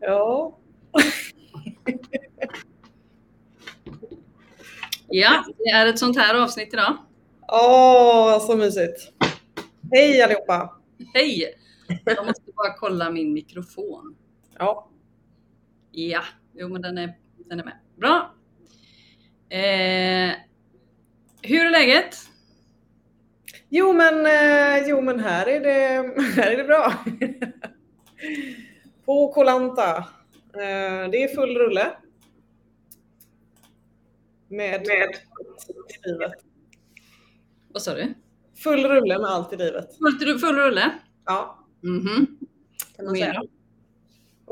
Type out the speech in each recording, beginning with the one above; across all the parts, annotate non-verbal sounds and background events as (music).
Ja. Ja, det är ett sånt här avsnitt idag. Åh, så mysigt. Hej allihopa. Hej! Jag måste bara kolla min mikrofon. Ja. Ja, jo men den är, den är med. Bra! Eh, hur är läget? Jo men, eh, jo, men här, är det, (laughs) här är det bra. På Kolanta. Eh, det är full rulle. Med, med allt i livet. Vad sa du? Full rulle med allt i livet. Full, full rulle? Ja, Mhm. kan Och man mer säga. då?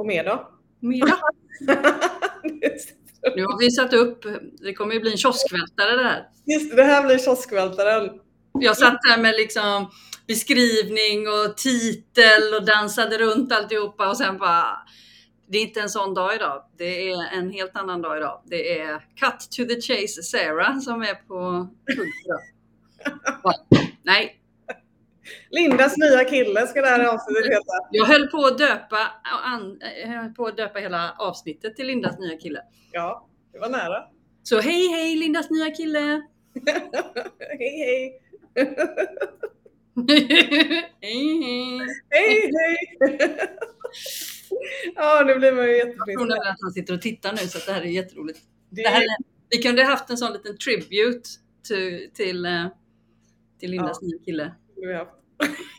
Och mer då? Mer då? (laughs) Nu har vi satt upp, det kommer ju bli en kioskvältare det här. Just det, det här blir kioskvältaren. Jag satt där med liksom beskrivning och titel och dansade runt alltihopa och sen bara det är inte en sån dag idag. Det är en helt annan dag idag. Det är Cut to the Chase Sarah som är på? (laughs) Nej, Lindas nya kille ska det här avsnittet heta. jag höll på att döpa, an, höll på att döpa hela avsnittet till Lindas nya kille. Ja, det var nära. Så hej hej Lindas nya kille! (laughs) hej hej! Hej hej! Hej hej! ja, nu blir man ju Jag tror jättefint. nämligen att han sitter och tittar nu så det här är jätteroligt. Det Det här, är- vi kunde haft en sån liten tribute till, till, eh, till Lindas nya kille.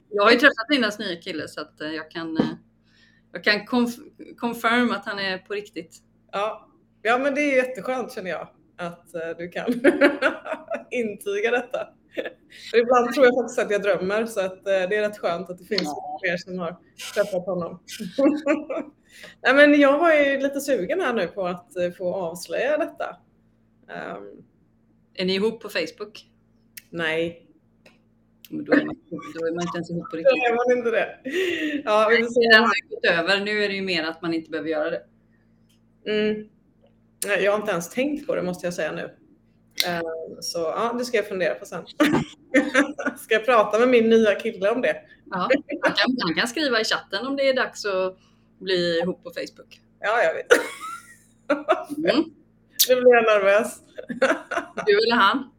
Jag har ju träffat Lindas nya kille så att eh, jag kan, eh, jag kan conf- confirm att han är på riktigt. Ja. ja, men det är jätteskönt känner jag att du kan (laughs) intyga detta. Ibland tror jag faktiskt att jag drömmer så att eh, det är rätt skönt att det finns Ja. fler som har träffat honom. (laughs) Nej, men jag var ju lite sugen här nu på att eh, få avslöja detta. Ehm, Är ni ihop på Facebook? nej, Men Då är, man, då är man inte ens ihop på då riktigt. är man inte det. Ja, vi får se. Den har gått över. Nu är det ju mer att man inte behöver göra det. Mm. Jag har inte ens tänkt på det måste jag säga nu. Eh, Så ja, det ska jag fundera på sen. (laughs) Ska jag prata med min nya kille om det? Ja, han, kan, han kan skriva i chatten om det är dags att bli ihop på Facebook. Ja, jag vet. Mm. Nu blir jag nervös. Du eller han?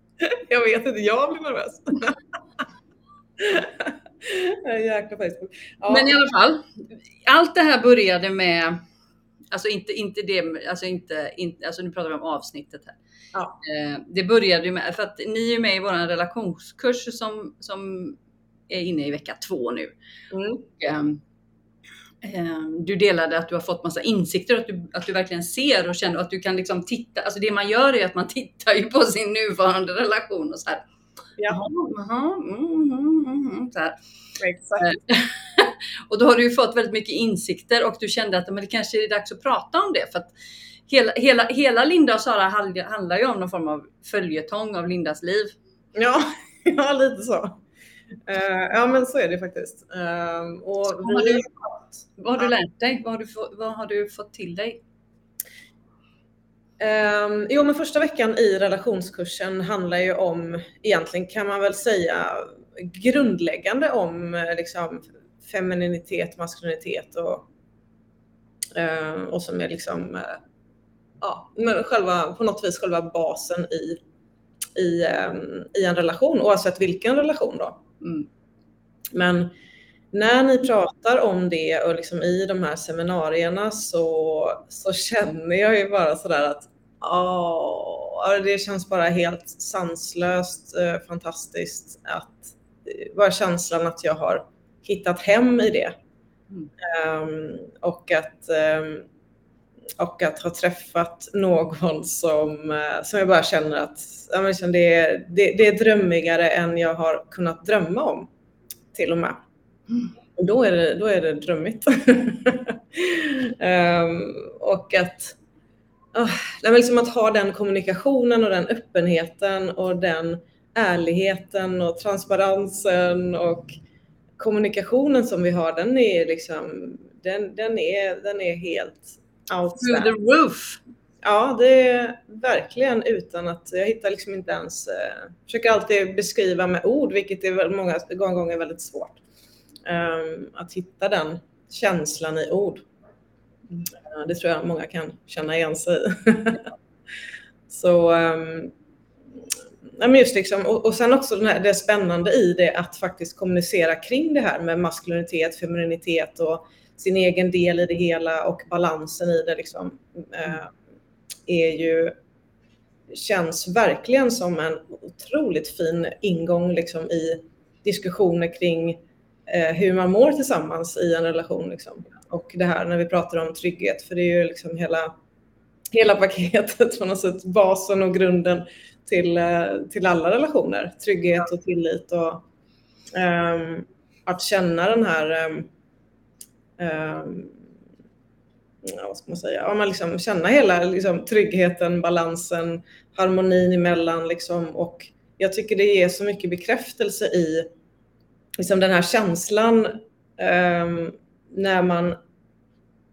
Jag vet inte, jag blir nervös. Jäkla Facebook. Ja, Men i alla fall, allt det här började med, alltså inte, inte det, alltså inte, inte alltså nu pratar vi om avsnittet här. Ja. Eh, Det började ju med, för att ni är med i vår relationskurs som, som är inne i vecka två nu. mm. Ehm, ehm, Du delade att du har fått massa insikter, att du, att du verkligen ser och känner att du kan liksom titta. Alltså det man gör är att man (laughs) tittar ju på sin nuvarande relation och så här. Ja, Jaha, jaha, mm, mm, mm, mm, så här. exakt. (laughs) Och då har du ju fått väldigt mycket insikter och du kände att men det kanske är dags att prata om det. För att hela, hela, hela Linda och Sara handl- handlar ju om någon form av följetong av Lindas liv. Ja, (laughs) ja lite så. Eh, ja, men så är det faktiskt. Eh, och Vad har du, vad har du lärt dig? Vad har du, få, vad har du fått till dig? Um, jo, men första veckan i relationskursen handlar ju om, egentligen kan man väl säga, grundläggande om eh, liksom, femininitet, maskulinitet och, eh, och som är liksom, ja, men själva, på något vis själva basen i, i, ehm, i en relation, oavsett vilken relation då. Mm. Men när ni pratar om det och liksom i de här seminarierna så, så känner jag ju bara sådär att åh, det känns bara helt sanslöst eh, fantastiskt att eh, bara känslan att jag har hittat hem i det. Mm. Ehm, och, att, ehm, och att ha träffat någon som, eh, som jag bara känner att ja, men det, är, det, det är drömmigare än jag har kunnat drömma om till och med. Mm. Och då är det, då är det drömmigt. (laughs) Ehm, och att, uh, liksom att ha den kommunikationen och den öppenheten och den ärligheten och transparensen och kommunikationen som vi har, den är liksom, den, den, är, den är helt Through outstanding. the roof. Ja, det är verkligen utan att jag hittar liksom inte ens, eh, försöker alltid beskriva med ord, vilket är många gånger väldigt svårt. Ehm, att hitta den känslan i ord. Det tror jag många kan känna igen sig i. (laughs) Så um, men just liksom, och, och sen också här, det spännande i det att faktiskt kommunicera kring det här med maskulinitet, femininitet och sin egen del i det hela och balansen i det liksom, eh, är ju känns verkligen som en otroligt fin ingång liksom, i diskussioner kring eh, hur man mår tillsammans i en relation. Liksom. Och det här när vi pratar om trygghet, för det är ju liksom hela, hela paketet på något sätt, basen och grunden till, eh, till alla relationer. Trygghet och tillit och um, att känna den här um, eh, ja, vad ska man säga, ja, man liksom känna hela liksom, tryggheten, balansen, harmonin emellan liksom, och jag tycker det ger så mycket bekräftelse i liksom, den här känslan ehm, när man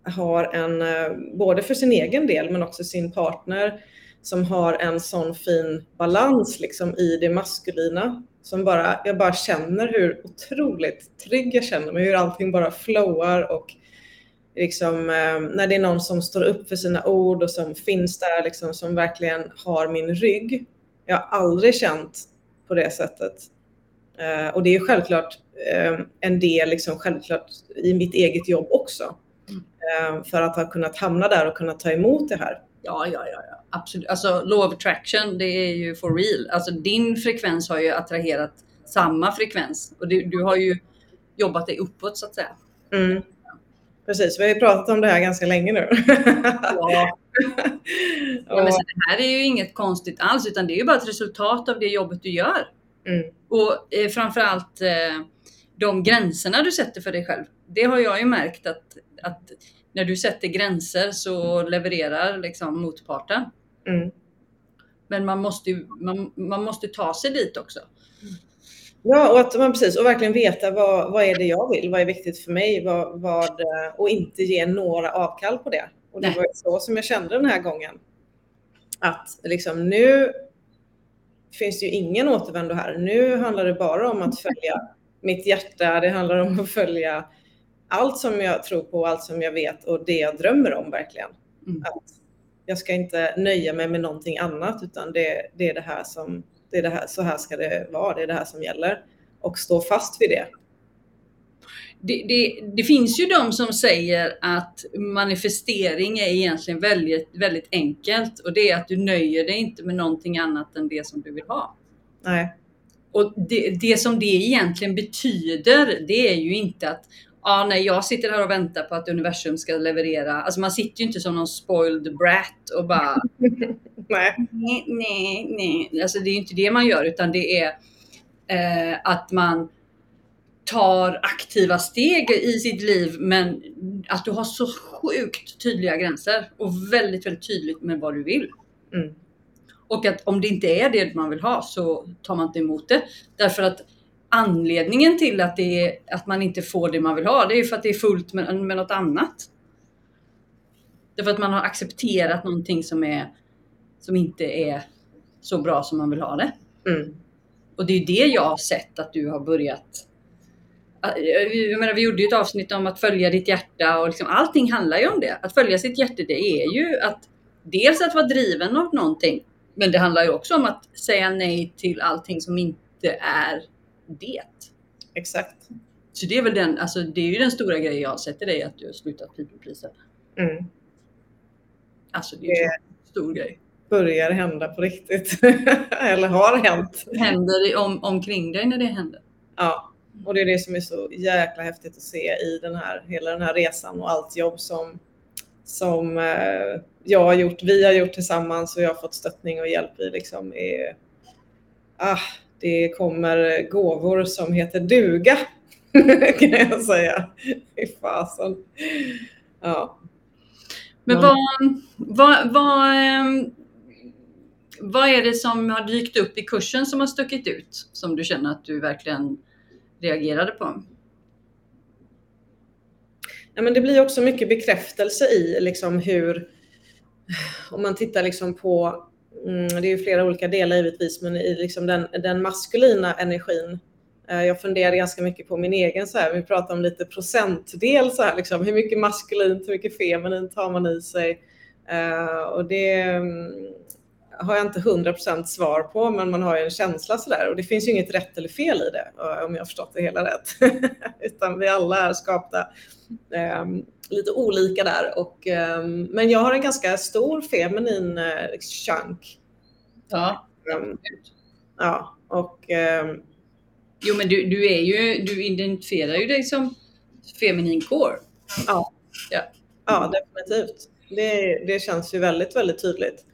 har en, eh, både för sin egen del men också sin partner som har en sån fin balans liksom i det maskulina. Som bara, jag bara känner hur otroligt trygg jag känner mig, hur allting bara flowar och liksom, eh, när det är någon som står upp för sina ord och som finns där, liksom, som verkligen har min rygg. Jag har aldrig känt på det sättet. Eh, och det är självklart eh, en del liksom, självklart i mitt eget jobb också. Mm. För att ha kunnat hamna där och kunna ta emot det här. Ja, ja, ja, ja. Absolut. Alltså law of attraction, det är ju for real. Alltså din frekvens har ju attraherat samma frekvens och du, du har ju jobbat dig uppåt så att säga. Mm. Precis, vi har ju pratat om det här ganska länge nu. ja. (laughs) ja men så det här är ju inget konstigt alls, utan det är ju bara ett resultat av det jobbet du gör. Mm. Och eh, framförallt eh, de gränserna du sätter för dig själv. Det har jag ju märkt att, att när du sätter gränser så levererar liksom motparten. Mm. Men man måste, man, man måste ta sig dit också. Ja, och att man precis och verkligen veta vad, vad är det jag vill? Vad är viktigt för mig? Vad, vad, och inte ge några avkall på det. Och det Nej. var så som jag kände den här gången. Att liksom nu finns det ju ingen återvändo här. Nu handlar det bara om att följa mitt hjärta. Det handlar om att följa allt som jag tror på, allt som jag vet och det jag drömmer om verkligen. Mm. Att jag ska inte nöja mig med någonting annat utan det, det är det här som, det är det här, så här ska det vara, det är det här som gäller. Och stå fast vid det. Det, det, det, finns ju de som säger att manifestering är egentligen väldigt, väldigt enkelt och det är att du nöjer dig inte med någonting annat än det som du vill ha. Nej. Och det, det som det egentligen betyder, det är ju inte att ja, nej, jag sitter här och väntar på att universum ska leverera. Alltså man sitter ju inte som någon spoiled brat och bara (laughs) nej. nej, nej, nej. Alltså det är ju inte det man gör utan det är eh, att man tar aktiva steg i sitt liv men att du har så sjukt tydliga gränser och väldigt, väldigt tydligt med vad du vill. Mm. Och att om det inte är det man vill ha så tar man inte emot det. Därför att anledningen till att, det är, att man inte får det man vill ha, det är för att det är fullt med, med något annat. Därför att man har accepterat någonting som, är, som inte är så bra som man vill ha det. Mm. Och det är det jag har sett att du har börjat jag menar, vi gjorde ju ett avsnitt om att följa ditt hjärta och liksom, allting handlar ju om det. Att följa sitt hjärta, det är ju att dels att vara driven av någonting, men det handlar ju också om att säga nej till allting som inte är det. Exakt. Så det är väl den, alltså det är ju den stora grejen jag sett i dig, att du har slutat people mm. Alltså det är ju en stor grej. Börjar hända på riktigt. (laughs) Eller har hänt. Händer om, omkring dig när det händer. Ja, och det är det som är så jäkla häftigt att se i den här, hela den här resan och allt jobb som, som eh, jag har gjort, vi har gjort tillsammans och jag har fått stöttning och hjälp i. Liksom, är, ah, det kommer gåvor som heter duga (laughs) kan jag säga. Fy fasen. Ja. Men vad, vad, vad, ehm, vad är det som har dykt upp i kursen som har stuckit ut som du känner att du verkligen reagerade på? Ja, men det blir också mycket bekräftelse i liksom hur, om man tittar liksom på Mm, det är ju flera olika delar givetvis, men i liksom den, den maskulina energin Eh, jag funderade ganska mycket på min egen, så här, vi pratar om lite procentdel, så här, liksom, hur mycket maskulint, hur mycket feminint har man i sig? Uh, och det mm, har jag inte 100% svar på, men man har ju en känsla sådär. Och det finns ju inget rätt eller fel i det, om jag har förstått det hela rätt. (laughs) Utan vi alla är skapta um, lite olika där. Och, um, men jag har en ganska stor feminin uh, chunk. Ja. ja, och Jo, men du, du, är ju, du identifierar ju dig som feminin core. Ja, ja. ja definitivt. Det, det känns ju väldigt, väldigt tydligt.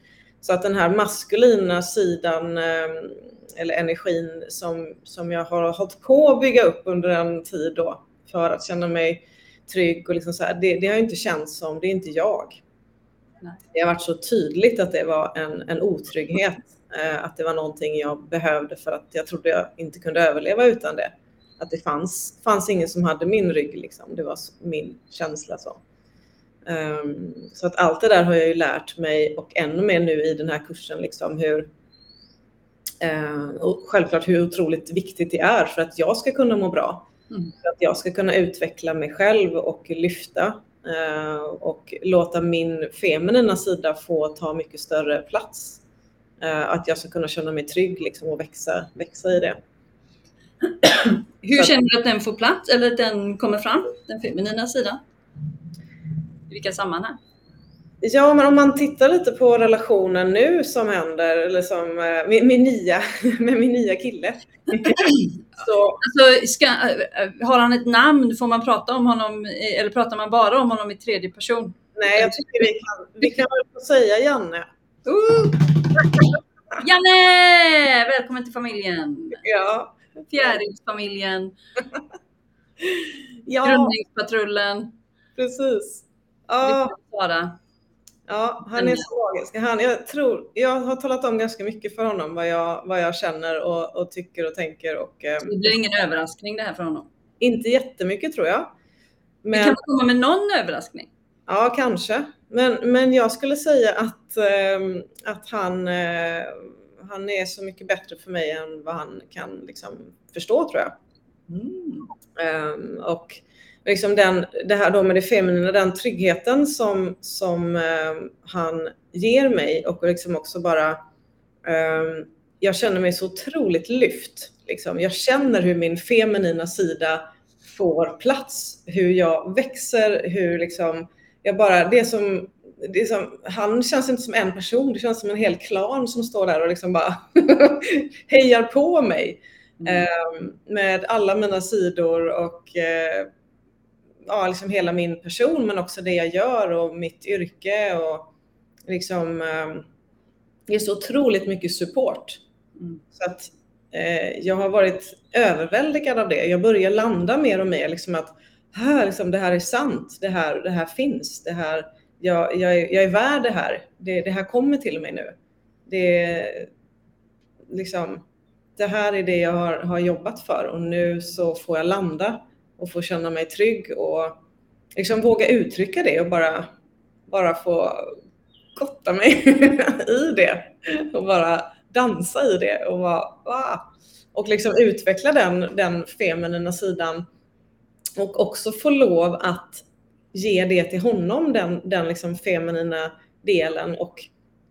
Så att den här maskulina sidan ehm, eller energin som, som jag har hållit på att bygga upp under en tid då för att känna mig trygg och liksom så här, det, det har inte känts som, det är inte jag. Nej. Det har varit så tydligt att det var en, en otrygghet Eh, att det var någonting jag behövde för att jag trodde jag inte kunde överleva utan det. Att det fanns, fanns ingen som hade min rygg, liksom. det var min känsla. Så. Um, så att allt det där har jag ju lärt mig och ännu mer nu i den här kursen, liksom hur, uh, och självklart hur otroligt viktigt det är för att jag ska kunna må bra. Mm. För att jag ska kunna utveckla mig själv och lyfta uh, och låta min feminina sida få ta mycket större plats Eh, att jag ska kunna känna mig trygg liksom, och växa, växa i det. Hur känner du att den får plats eller att den kommer fram, den feminina sidan? I vilka sammanhang? Ja, men om man tittar lite på relationen nu som händer, eller som med eh, min nya, (laughs) med min nya kille. (laughs) Så. Alltså, ska, eh, har han ett namn? Får man prata om honom, eller pratar man bara om honom i tredje person? Nej, jag tycker vi kan, vi kan väl få säga Janne. Uh! (laughs) Janne! Välkommen till familjen! Ja. Fjärilsfamiljen. ja. Grundningspatrullen. Precis. Ja. Ja, han är så magisk. Han, jag, tror, jag har talat om ganska mycket för honom vad jag, vad jag känner och, och tycker och tänker. Och, eh, det blir ingen överraskning det här för honom? Inte jättemycket tror jag. Men... Vi kan komma med någon överraskning? Ja, kanske. Men, men jag skulle säga att, eh, att han, eh, han är så mycket bättre för mig än vad han kan liksom, förstå tror jag. Mm. Eh, och liksom den, det här då med det feminina, den tryggheten som, som ehm, han ger mig och liksom också bara ehm, jag känner mig så otroligt lyft. Liksom. Jag känner hur min feminina sida får plats, hur jag växer, hur liksom, jag bara, det som, det som, han känns inte som en person, det känns som en hel klan som står där och liksom bara (laughs) hejar på mig. Mm. Eh, med alla mina sidor och eh, ja, liksom hela min person men också det jag gör och mitt yrke och liksom eh, det är så otroligt mycket support. Mm. Så att eh, jag har varit överväldigad av det. Jag börjar landa mer och mer liksom att här, liksom, det här är sant, det här, det här finns, det här, jag, jag, jag är värd det här, det, det här kommer till mig nu. Det, liksom, det här är det jag har, har jobbat för och nu så får jag landa och få känna mig trygg och liksom våga uttrycka det och bara, bara få gotta mig (laughs) i det och bara dansa i det och, bara, ah. och liksom utveckla den, den feminina sidan och också få lov att ge det till honom, den, den liksom feminina delen och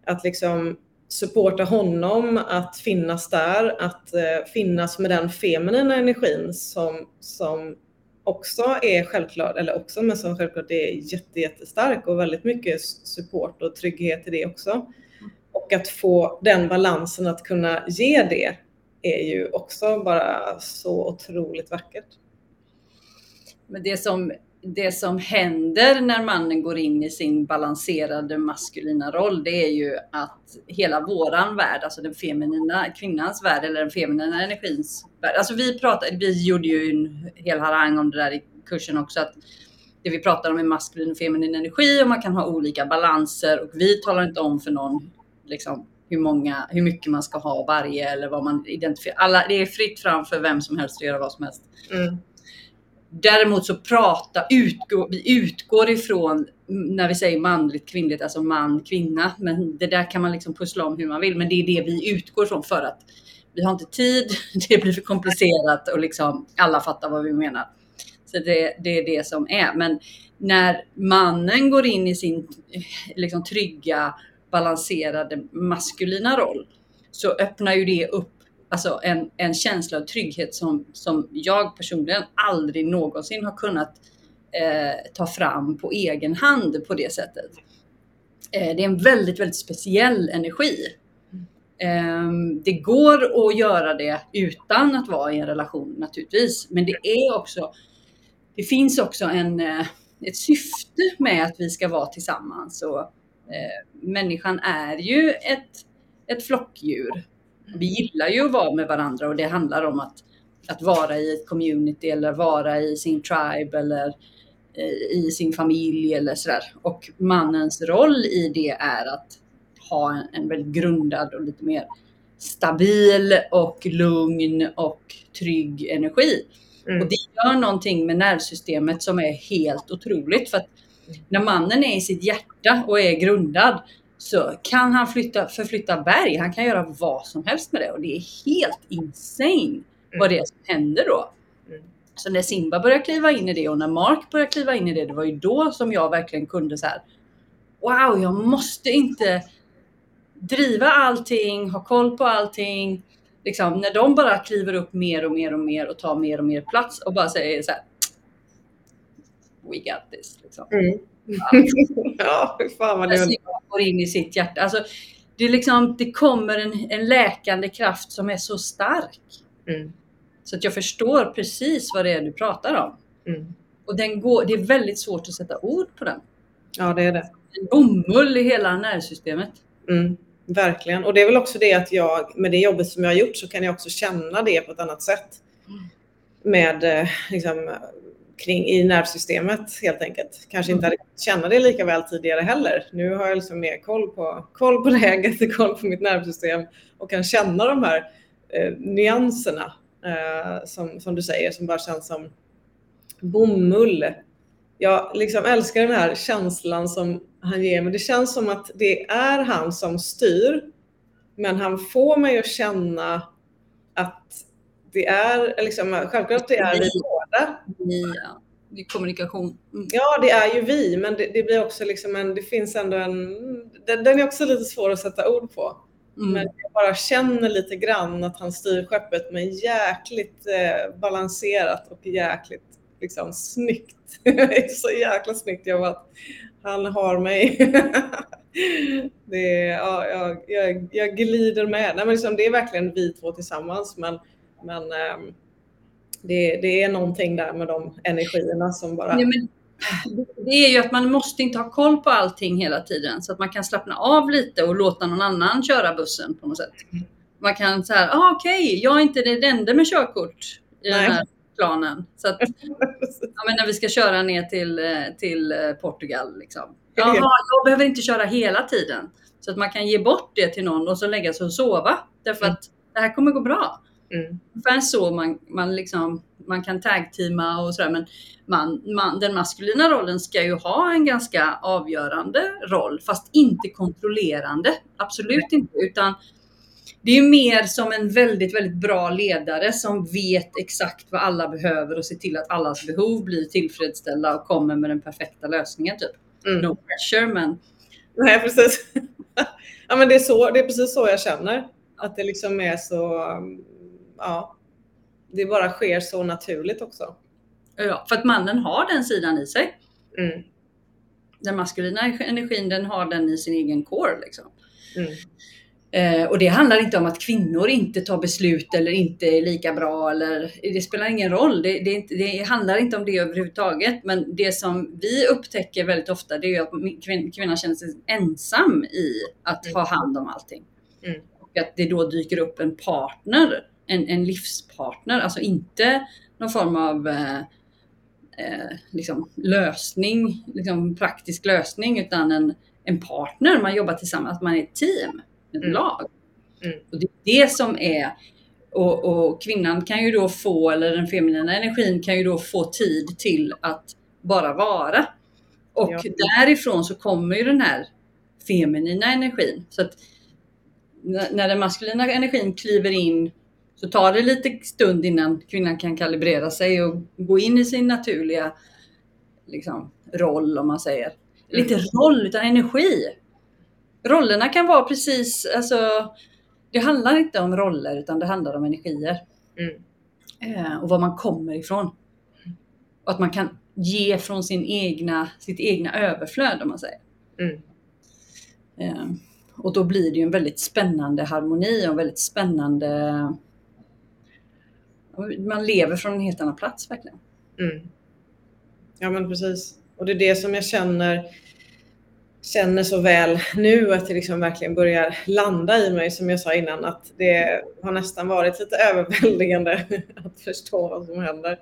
att liksom supporta honom, att finnas där, att eh, finnas med den feminina energin som, som också är självklart, eller också, men som självklart är jätte, jättestark och väldigt mycket support och trygghet i det också. Och att få den balansen att kunna ge det är ju också bara så otroligt vackert. Men det som, det som händer när mannen går in i sin balanserade maskulina roll, det är ju att hela våran värld, alltså den feminina kvinnans värld eller den feminina energins värld. Alltså vi pratade, vi gjorde ju en hel harang om det där i kursen också, att det vi pratar om är maskulin och feminin energi och man kan ha olika balanser och vi talar inte om för någon liksom, hur, många, hur mycket man ska ha varje eller vad man identifierar. Alla, det är fritt fram för vem som helst att göra vad som helst. Mm. Däremot så prata, utgå, vi utgår ifrån mm, när vi säger manligt, kvinnligt, alltså man, kvinna. Men det där kan man liksom pussla om hur man vill. Men det är det vi utgår ifrån för att vi har inte tid, (laughs) det blir för komplicerat och liksom alla fattar vad vi menar. Så det, det är det som är. Men när mannen går in i sin eh, liksom, trygga, balanserade maskulina roll så öppnar ju det upp alltså en, en känsla av trygghet som, som jag personligen aldrig någonsin har kunnat eh, ta fram på egen hand på det sättet. Eh, det är en väldigt, väldigt speciell energi. Eh, det går att göra det utan att vara i en relation naturligtvis, men det är också det finns också en, eh, ett syfte med att vi ska vara tillsammans. Och, eh, människan är ju ett, ett flockdjur. Vi gillar ju att vara med varandra och det handlar om att, att vara i ett community eller vara i sin tribe eller eh, i sin familj eller sådär. Och mannens roll i det är att ha en, en väldigt grundad och lite mer stabil och lugn och trygg energi. Mm. Och det gör någonting med nervsystemet som är helt otroligt. För att när mannen är i sitt hjärta och är grundad så kan han flytta, förflytta berg. Han kan göra vad som helst med det och det är helt insane mm. vad det är som händer då. Mm. Så när Simba började kliva in i det och när Mark började kliva in i det, det var ju då som jag verkligen kunde så här. Wow, jag måste inte driva allting, ha koll på allting, liksom, när de bara kliver upp mer och mer och mer och tar mer och mer plats och bara säger så här. We got this. Liksom. Mm. Ja. fan vad det går in i sitt hjärta. Alltså, det, liksom, det kommer en, en läkande kraft som är så stark. Mm. Så att jag förstår precis vad det är du pratar om. Mm. Och den går, det är väldigt svårt att sätta ord på den. Ja, det är det. En bomull i hela nervsystemet. Mm. Verkligen. Och det är väl också det att jag, med det jobbet som jag har gjort så kan jag också känna det på ett annat sätt. Med eh, liksom, kring, i nervsystemet helt enkelt. Kanske inte hade känna det lika väl tidigare heller. Nu har jag liksom mer koll på, koll på (laughs) läget, koll på mitt nervsystem och kan känna de här eh, nyanserna eh, som, som du säger som bara känns som bomull. Jag liksom älskar den här känslan som han ger mig. Det känns som att det är han som styr. Men han får mig att känna att det är, liksom, självklart det är vi båda. Ja, det är kommunikation. Mm. Ja, det är ju vi, men det, det, blir också liksom en, det finns ändå en, den, den är också lite svår att sätta ord på. Mm. Men jag bara känner lite grann att han styr skeppet med jäkligt eh, balanserat och jäkligt liksom, snyggt. (laughs) så jäkla snyggt jobbat han har mig. (laughs) det, ja, jag, jag, jag glider med. Nej, men liksom, det är verkligen vi två tillsammans. Men, men ähm, det, det är någonting där med de energierna som bara... Nej, men det är ju att man måste inte ha koll på allting hela tiden så att man kan slappna av lite och låta någon annan köra bussen på något sätt. Man kan säga, ah, okej, okay, jag är inte den enda med körkort i Nej. den här planen. Så att, (laughs) ja, men när vi ska köra ner till, eh, till eh, Portugal. Liksom. Jaha, jag behöver inte köra hela tiden. Så att man kan ge bort det till någon och så lägga sig och sova. Därför mm. att det här kommer gå bra. Mm. Ungefär så man, man, liksom, man kan tag-teama och sådär. Men man, man, den maskulina rollen ska ju ha en ganska avgörande roll, fast inte kontrollerande. Absolut inte. Utan det är mer som en väldigt, väldigt bra ledare som vet exakt vad alla behöver och ser till att allas behov blir tillfredsställda och kommer med den perfekta lösningen. Typ. Mm. No pressure, men... Nej, precis. (laughs) ja, men det, är så, det är precis så jag känner. Att det liksom är så... Ja, det bara sker så naturligt också. Ja, för att mannen har den sidan i sig. Mm. Den maskulina energin, den har den i sin egen core. Liksom. Mm. Eh, och det handlar inte om att kvinnor inte tar beslut eller inte är lika bra. Eller, det spelar ingen roll. Det, det, det handlar inte om det överhuvudtaget. Men det som vi upptäcker väldigt ofta det är att kvinnan känner sig ensam i att mm. ha hand om allting. Mm. Och att det då dyker upp en partner, en, en livspartner. Alltså inte någon form av eh, eh, liksom lösning, liksom praktisk lösning, utan en, en partner. Man jobbar tillsammans, man är ett team ett mm. lag. Mm. Och det är det som är och, och, kvinnan kan ju då få, eller den feminina energin kan ju då få tid till att bara vara. Och ja. därifrån så kommer ju den här feminina energin. Så att när den maskulina energin kliver in så tar det lite stund innan kvinnan kan kalibrera sig och gå in i sin naturliga liksom, roll om man säger. Mm. Inte roll utan energi. Rollerna kan vara precis, alltså det handlar inte om roller utan det handlar om energier. Mm. Eh, och var man kommer ifrån. Och att man kan ge från sin egna, sitt egna överflöd om man säger. Mm. Eh, och då blir det ju en väldigt spännande harmoni och en väldigt spännande... Man lever från en helt annan plats verkligen. Mm. Ja men precis. Och det är det som jag känner, känner så väl nu att det liksom verkligen börjar landa i mig som jag sa innan att det har nästan varit lite överväldigande (laughs) att förstå vad som händer.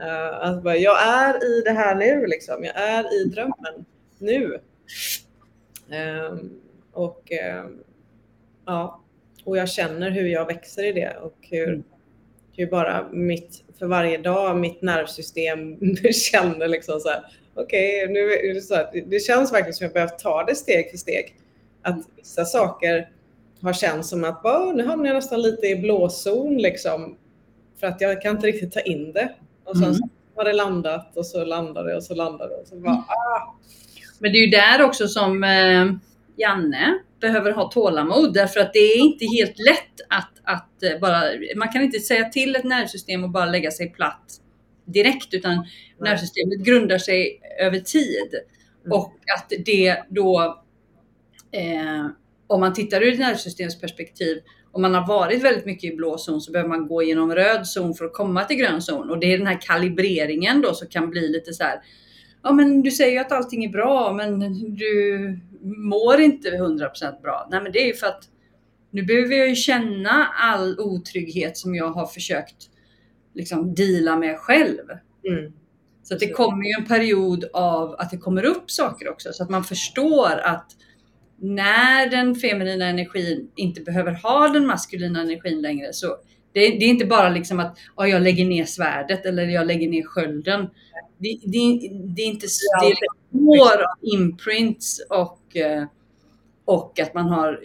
Uh, att bara, jag är i det här nu liksom. Jag är i drömmen nu. Um, och um, ja, och jag känner hur jag växer i det och hur, mm. hur bara mitt, för varje dag, mitt nervsystem (laughs) känner liksom så här, okej, okay, nu är det så här, det känns verkligen som jag behöver ta det steg för steg. Att vissa saker har känts som att bara, nu hamnar jag nästan lite i blåzon liksom. För att jag kan inte riktigt ta in det. Och sen mm. har det landat och så landar det och så landar det. Och så bara, mm. ah. Men det är ju där också som eh, Janne behöver ha tålamod därför att det är inte helt lätt att, att eh, bara, man kan inte säga till ett nervsystem och bara lägga sig platt direkt utan Nej. nervsystemet grundar sig över tid. Mm. Och att det då, eh, om man tittar ur ett nervsystemsperspektiv, om man har varit väldigt mycket i blå zon så behöver man gå igenom röd zon för att komma till grön zon. Och det är den här kalibreringen då som kan bli lite så här, ja men du säger ju att allting är bra men du mår inte 100% bra. Nej men det är ju för att nu behöver jag ju känna all otrygghet som jag har försökt liksom deala med själv. Mm. Så att det kommer ju en period av att det kommer upp saker också så att man förstår att när den feminina energin inte behöver ha den maskulina energin längre så det, det är inte bara liksom att ja, jag lägger ner svärdet eller jag lägger ner skölden. Det, det, det är inte det är liksom år av imprints och, eh, och att man har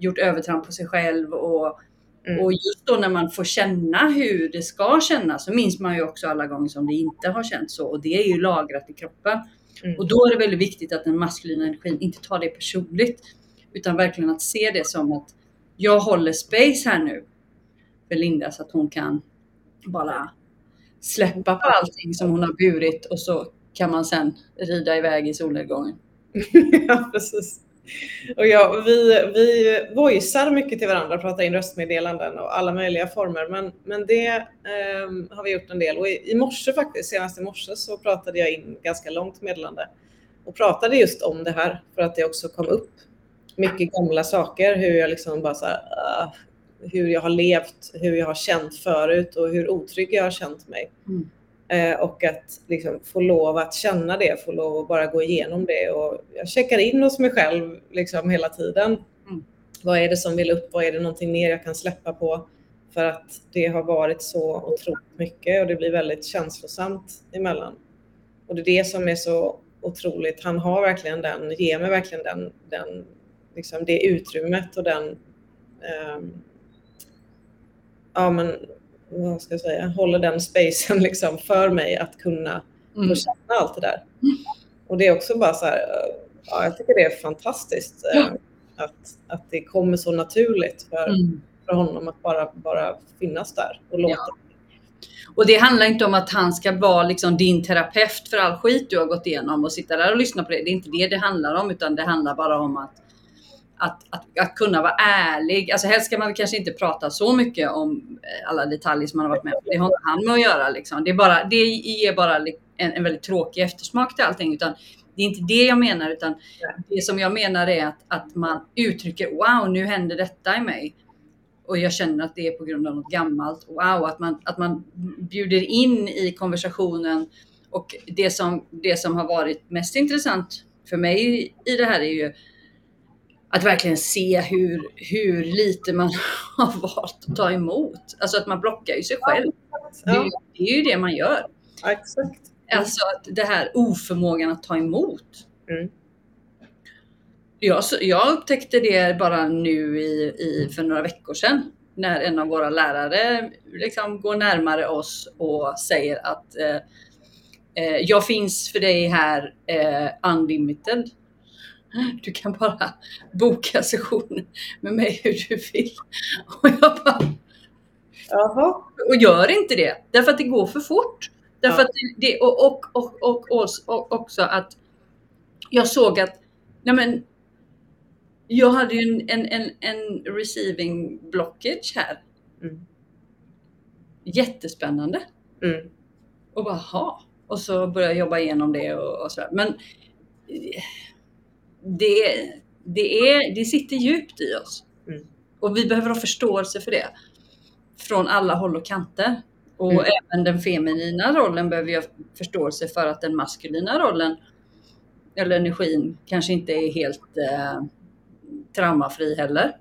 gjort övertramp på sig själv och Mm. Och just då när man får känna hur det ska kännas så minns man ju också alla gånger som det inte har känts så och det är ju lagrat i kroppen. Mm. Och då är det väldigt viktigt att den maskulina energin inte tar det personligt utan verkligen att se det som att jag håller space här nu för Linda så att hon kan bara släppa på allting som hon har burit och så kan man sen rida iväg i solnedgången. (laughs) ja, precis. Och ja, vi, vi voicear mycket till varandra, pratar in röstmeddelanden och alla möjliga former. Men, men det eh, har vi gjort en del. Och i, i morse faktiskt, senast i morse så pratade jag in ganska långt meddelande och pratade just om det här för att det också kom upp mycket gamla saker. Hur jag liksom bara så här, uh, hur jag har levt, hur jag har känt förut och hur otrygg jag har känt mig. Mm. Eh, och att liksom få lov att känna det, få lov att bara gå igenom det. Och jag checkar in hos mig själv liksom hela tiden. Mm. Vad är det som vill upp? Vad är det någonting mer jag kan släppa på? För att det har varit så otroligt mycket och det blir väldigt känslosamt emellan. Och det är det som är så otroligt. Han har verkligen den, ger mig verkligen den, den liksom det utrymmet och den um, ja, men vad ska jag säga, håller den spacen (laughs) liksom för mig att kunna mm. få känna allt det där. Och det är också bara så här, ja, jag tycker det är fantastiskt ja. eh, att, att det kommer så naturligt för, mm. för honom att bara, bara finnas där och låta. Ja. Och det handlar inte om att han ska vara liksom din terapeut för all skit du har gått igenom och sitta där och lyssna på det. Det är inte det det handlar om, utan det handlar bara om att att, att, att, kunna vara ärlig. Alltså helst ska man kanske inte prata så mycket om eh, alla detaljer som man har varit med om. Det har inte han med att göra. Liksom. Det, är bara, det ger bara en, en väldigt tråkig eftersmak till allting. Utan det är inte det jag menar, utan det som jag menar är att, att man uttrycker wow, nu händer detta i mig. Och jag känner att det är på grund av något gammalt. Wow, att man, att man bjuder in i konversationen. Och det som, det som har varit mest intressant för mig i det här är ju att verkligen se hur, hur lite man (laughs) har valt att ta emot. Alltså att man blockar ju sig själv. Det, är, det är ju det man gör. exakt. Alltså att det här oförmågan att ta emot. Mm. Jag, jag upptäckte det bara nu i, i, för några veckor sedan. när en av våra lärare liksom går närmare oss och säger att eh, eh, jag finns för dig här eh, unlimited. (laughs) Du kan bara boka session med mig hur du vill. Och jag bara, Jaha. och gör inte det. Därför att det går för fort. Därför Ja. det, och, och, och, och, och, också att jag såg att nej men, jag hade ju en, en, en, en receiving blockage här. Mm. Jättespännande. Mm. Och bara, ha. Och så började jag jobba igenom det och, och sådär. Men det, det, är, det sitter djupt i oss. Mm. Och vi behöver ha förståelse för det. Från alla håll och kanter. Och Mm. även den feminina rollen behöver jag förståelse för att den maskulina rollen eller energin kanske inte är helt eh, traumafri heller.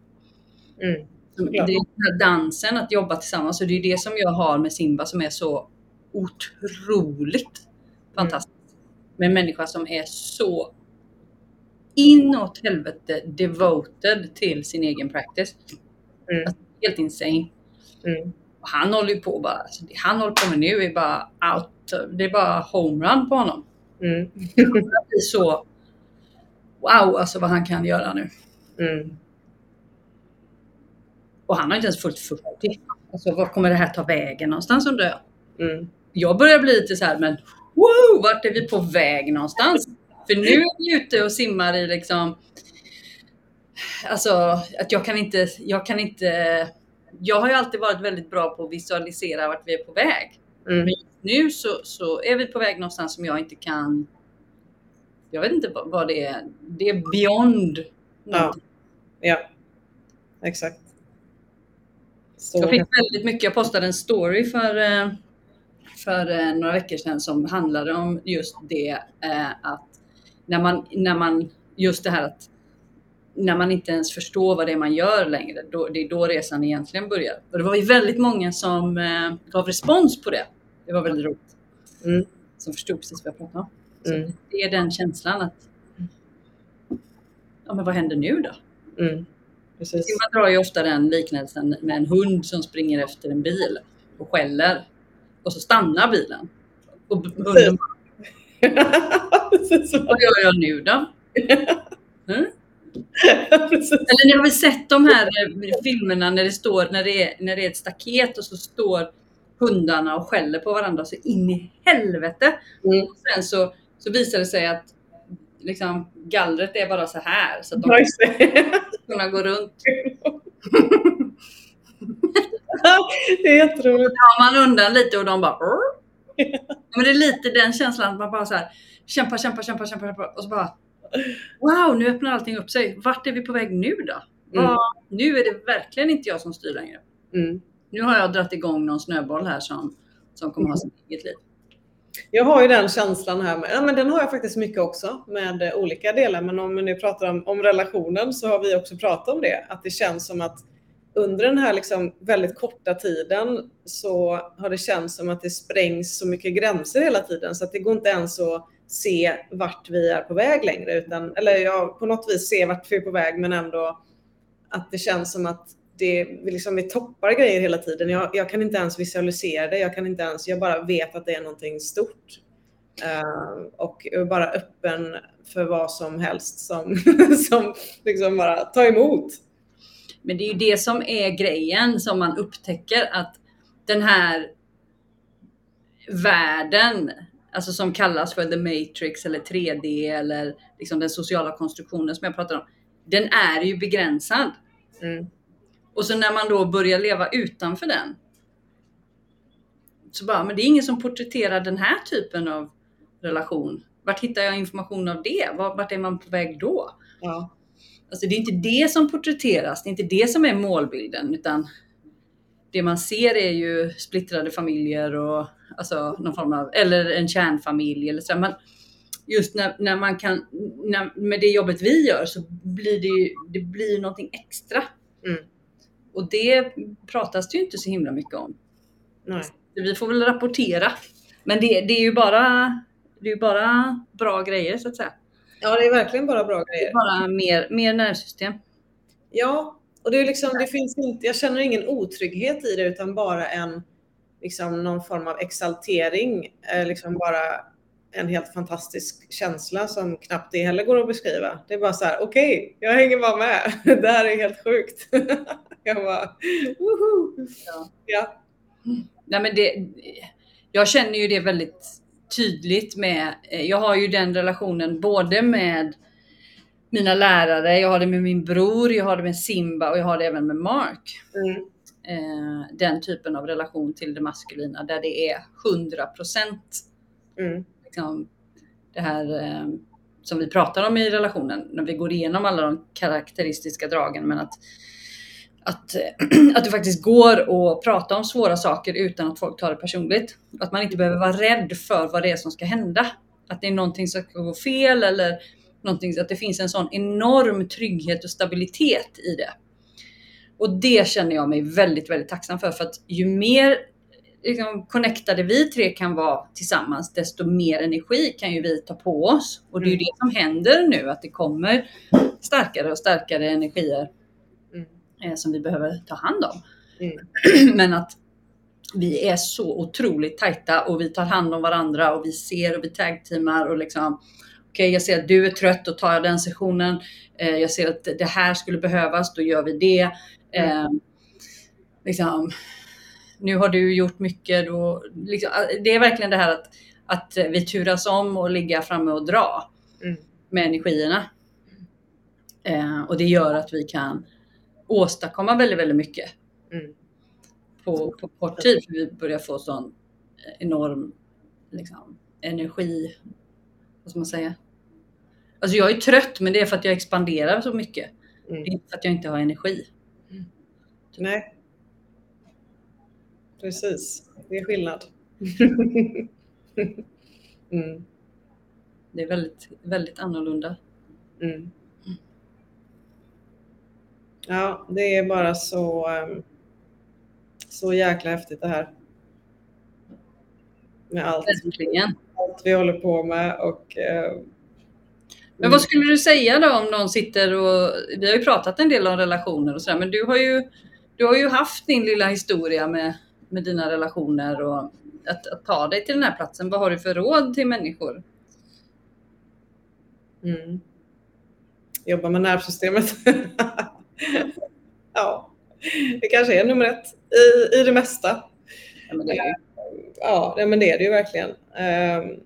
Mm. Det Såklart. är den här dansen, att jobba tillsammans. Och det är det som jag har med Simba som är så otroligt fantastiskt. Med en människa som är så inåt helvete devoted till sin egen practice. Mm. Alltså, helt insane. Mm. Och han håller ju på bara, alltså, det han håller på med nu är bara out, det är bara homerun på honom. Mm. (laughs) Det blir så wow, alltså vad han kan göra nu. Mm. Och han har inte ens fullt 40. Alltså var kommer det här ta vägen någonstans undrar jag. Mm. Jag börjar bli lite så här, men wow, vart är vi på väg någonstans? För nu är vi ute och simmar i liksom, alltså att jag kan inte, jag kan inte, jag har ju alltid varit väldigt bra på att visualisera vart vi är på väg. Mm. Men nu så, så är vi på väg någonstans som jag inte kan, jag vet inte vad, det är, det är beyond. Ja. Ja, exakt. Så, Jag fick väldigt mycket, jag postade en story för, eh, för eh, några veckor sedan som handlade om just det eh, att när man, när man, just det här att när man inte ens förstår vad det är man gör längre, då, det är då resan egentligen börjar. Och det var ju väldigt många som eh, gav respons på det. Det var väldigt roligt. Mm. Som förstod precis vad jag pratade om. Mm. Det är den känslan att ja, men vad händer nu då? Mm. Precis. Man drar ju ofta den liknelsen med en hund som springer efter en bil och skäller. Och så stannar bilen. Och hunden. (laughs) vad gör jag nu då? (laughs) Mm? Eller ni har väl sett de här eh, filmerna när det, står, när, det är, när det är ett staket och så står hundarna och skäller på varandra så in i helvete. Mm. Och sen så, så visar det sig att liksom, gallret är bara så här så att de kunna gå runt. (laughs) Det är jätteroligt. drar man undan lite och de bara? Men det är lite den känslan att man bara så här kämpa, kämpa, kämpa, kämpa, kämpa och så bara Wow, nu öppnar allting upp sig. Vart är vi på väg nu då? Mm. Nu är det verkligen inte jag som styr längre. Mm. Nu har jag dragit igång någon snöboll här som, som kommer ha sitt eget liv. Jag har ju den känslan här med, ja, men den har jag faktiskt mycket också med olika delar. Men om vi nu pratar om, om relationen så har vi också pratat om det. Att det känns som att under den här liksom väldigt korta tiden så har det känts som att det sprängs så mycket gränser hela tiden så att det går inte ens att se vart vi är på väg längre. Utan, eller ja, på något vis se vart vi är på väg men ändå att det känns som att det, vi, liksom, vi toppar grejer hela tiden. Jag, jag kan inte ens visualisera det. Jag kan inte ens, jag bara vet att det är någonting stort. Uh, och jag är bara öppen för vad som helst som, (laughs) som liksom bara tar emot. Men det är ju det som är grejen som man upptäcker att den här världen, alltså som kallas för the matrix eller 3D eller liksom den sociala konstruktionen som jag pratar om, den är ju begränsad. Mm. Och så när man då börjar leva utanför den. Så bara, men det är ingen som porträtterar den här typen av relation. Vart hittar jag information av det? Vart vart är man på väg då? Ja. Alltså det är inte det som porträtteras, det är inte det som är målbilden, utan det man ser är ju splittrade familjer och alltså någon form av, eller en kärnfamilj eller så. Men just när, när man kan, när, med det jobbet vi gör så blir det ju, det blir någonting extra. Mm. Och det pratas det ju inte så himla mycket om. Nej. Vi får väl rapportera. Men det, det är ju bara, det är bara bra grejer så att säga. Ja, det är verkligen bara bra Det grejer. är bara mer, mer nervsystem. Ja, Och det är liksom, det finns inte, jag känner ingen otrygghet i det utan bara en, liksom någon form av exaltering. Eh, liksom bara en helt fantastisk känsla som knappt det heller går att beskriva. Det är bara så här, okej, okay, jag hänger bara med. (laughs) Det här är helt sjukt. (laughs) jag bara, woho! Ja. ja. Nej, men det, jag känner ju det väldigt tydligt med, eh, jag har ju den relationen både med mina lärare, jag har det med min bror, jag har det med Simba och jag har det även med Mark. Mm. Eh, den typen av relation till det maskulina där det är 100 procent. Mm. Liksom, det här eh, som vi pratar om i relationen när vi går igenom alla de karaktäristiska dragen. Men att, att, (clears throat) att det faktiskt går att prata om svåra saker utan att folk tar det personligt. Att man inte behöver vara rädd för vad det är som ska hända. Att det är någonting som ska gå fel eller någonting, att det finns en sån enorm trygghet och stabilitet i det. Och det känner jag mig väldigt, väldigt tacksam för. För att ju mer liksom, connectade vi tre kan vara tillsammans, desto mer energi kan ju vi ta på oss. Och det är ju mm. det som händer nu, att det kommer starkare och starkare energier. Eh, som vi behöver ta hand om. Mm. (clears throat) Men att vi är så otroligt tajta och vi tar hand om varandra och vi ser och vi tagteamar och liksom Okej, okay, jag ser att du är trött, då tar jag den sessionen. Eh, jag ser att det här skulle behövas, då gör vi det. Mm. Eh, liksom, nu har du gjort mycket. Då, liksom, eh, det är verkligen det här att, att vi turas om och ligga framme och dra mm. med energierna. Eh, och det gör att vi kan åstadkomma väldigt, väldigt mycket mm. på, på kort tid. För vi börjar få sån enorm liksom, energi vad ska man säga? Alltså jag är trött, men det är för att jag expanderar så mycket. Mm. Det är inte för att jag inte har energi. Mm. Nej. Precis, det är skillnad. (laughs) mm. Det är väldigt, väldigt annorlunda. Mm. Ja, det är bara så, ehm, så jäkla häftigt det här. Med allt. Verkligen allt vi håller på med. Och, eh, men vad skulle du säga då om någon sitter och, vi har ju pratat en del om relationer och sådär, men du har ju, du har ju haft din lilla historia med, med dina relationer och att, att ta dig till den här platsen. Vad har du för råd till människor? Mm. Jobba med nervsystemet. (laughs) ja, det kanske är nummer ett i, i det mesta. Ja, men det är ja, men det är det ju verkligen. Ehm,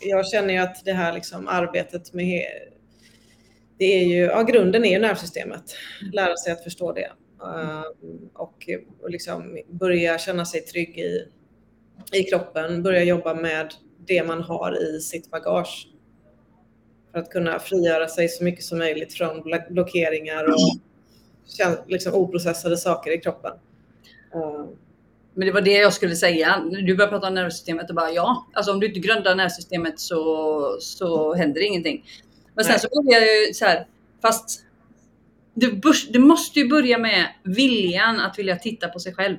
jag känner ju att det här liksom arbetet med det är ju, ja, grunden är ju nervsystemet. Lära sig att förstå det ehm, och, och liksom börja känna sig trygg i, i kroppen, börja jobba med det man har i sitt bagage. För att kunna frigöra sig så mycket som möjligt från blockeringar och liksom oprocessade saker i kroppen. Ehm, men det var det jag skulle säga. Du började prata om nervsystemet och bara ja, alltså om du inte grundar nervsystemet så, så händer ingenting. Men sen Nej. så började jag ju så här, fast det, det, måste ju börja med viljan att vilja titta på sig själv.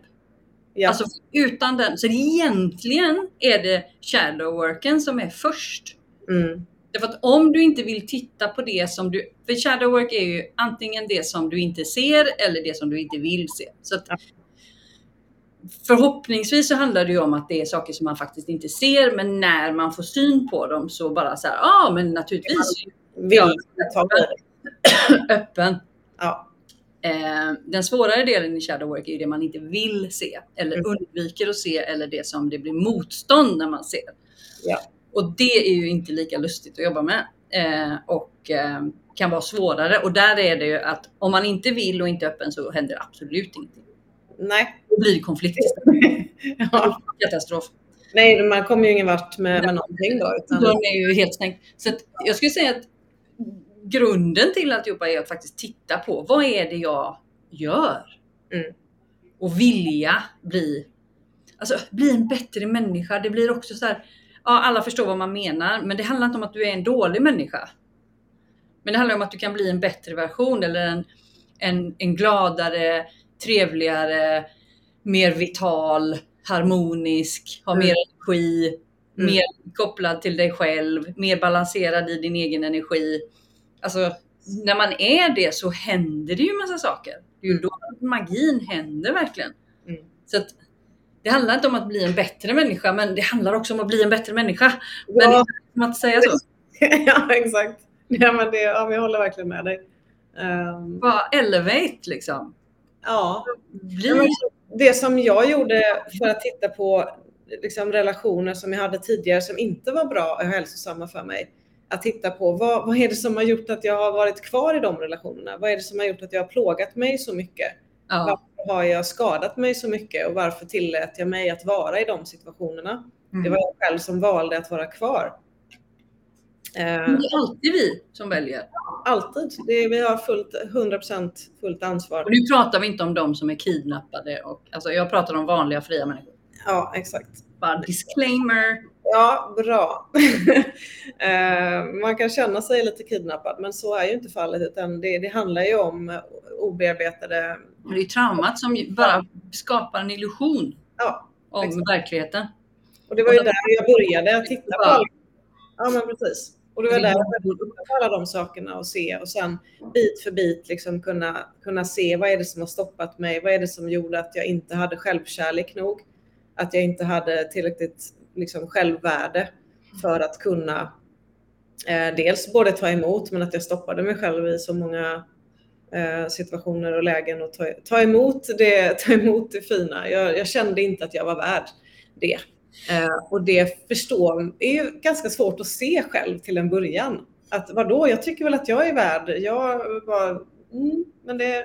Ja. Alltså utan den, så egentligen är det shadow worken som är först. Mm. Därför att om du inte vill titta på det som du, för shadow work är ju antingen det som du inte ser eller det som du inte vill se. Så att, ja förhoppningsvis så handlar det ju om att det är saker som man faktiskt inte ser, men när man får syn på dem så bara så här, ja ah, men naturligtvis. Vill ta öppen. Ja. Eh, den svårare delen i shadow work är det man inte vill se eller mm. undviker att se eller det som det blir motstånd när man ser. Ja. Och det är ju inte lika lustigt att jobba med eh, och eh, kan vara svårare. Och där är det ju att om man inte vill och inte är öppen så händer absolut ingenting. Nej. Då blir det konflikt (laughs) ja. (laughs) Katastrof. Nej, man kommer ju ingen vart med, med någonting då. Utan... De är ju helt stängt. Så jag skulle säga att grunden till alltihopa är att faktiskt titta på vad är det jag gör? Mm. Och vilja bli, alltså, bli en bättre människa. Det blir också så här, ja, alla förstår vad man menar, men det handlar inte om att du är en dålig människa. Men det handlar om att du kan bli en bättre version eller en, en, en gladare, trevligare, mer vital, harmonisk, har mm. mer energi, mm. mer kopplad till dig själv, mer balanserad i din egen energi. Alltså när man är det så händer det ju massa saker. Det är ju Mm. då magin händer verkligen. Mm. Så att, det handlar inte om att bli en bättre människa, men det handlar också om att bli en bättre människa. Men Ja, Kan man inte säga så? (laughs) ja exakt. Ja, men det, ja, men jag håller verkligen med dig. Ehm, Bara elevate liksom. ja. Bli, men Det som jag gjorde för att titta på liksom, relationer som jag hade tidigare som inte var bra och hälsosamma för mig. Att titta på vad, vad är det som har gjort att jag har varit kvar i de relationerna? Vad är det som har gjort att jag har plågat mig så mycket? ja, har jag skadat mig så mycket och varför tillät jag mig att vara i de situationerna? mm. Det var jag själv som valde att vara kvar. Eh, det är alltid vi som väljer. alltid. Det, vi har fullt, 100% fullt ansvar. Och nu pratar vi inte om de som är kidnappade. Och, alltså jag pratar om vanliga fria människor. Ja, exakt. Bara disclaimer. Ja, bra. (laughs) Eh, Man kan känna sig lite kidnappad, men så är ju inte fallet, utan det, det handlar ju om obearbetade... Det är traumat som bara skapar en illusion Ja, om Exakt. verkligheten. och det var ju där jag började att titta på alla... Ja, men precis. Och det var där jag började titta på alla de sakerna och se och sen bit för bit liksom kunna, kunna se vad är det som har stoppat mig? Vad är det som gjorde att jag inte hade självkärlek nog? Att jag inte hade tillräckligt liksom, självvärde för att kunna eh, dels både ta emot men att jag stoppade mig själv i så många situationer och lägen och ta, ta, emot det, (laughs) ta emot det fina. Jag, jag kände inte att jag var värd det. Eh, och det förstår, är ganska svårt att se själv till en början. Att vadå, jag tycker väl att jag är värd. Jag var, mm, men det,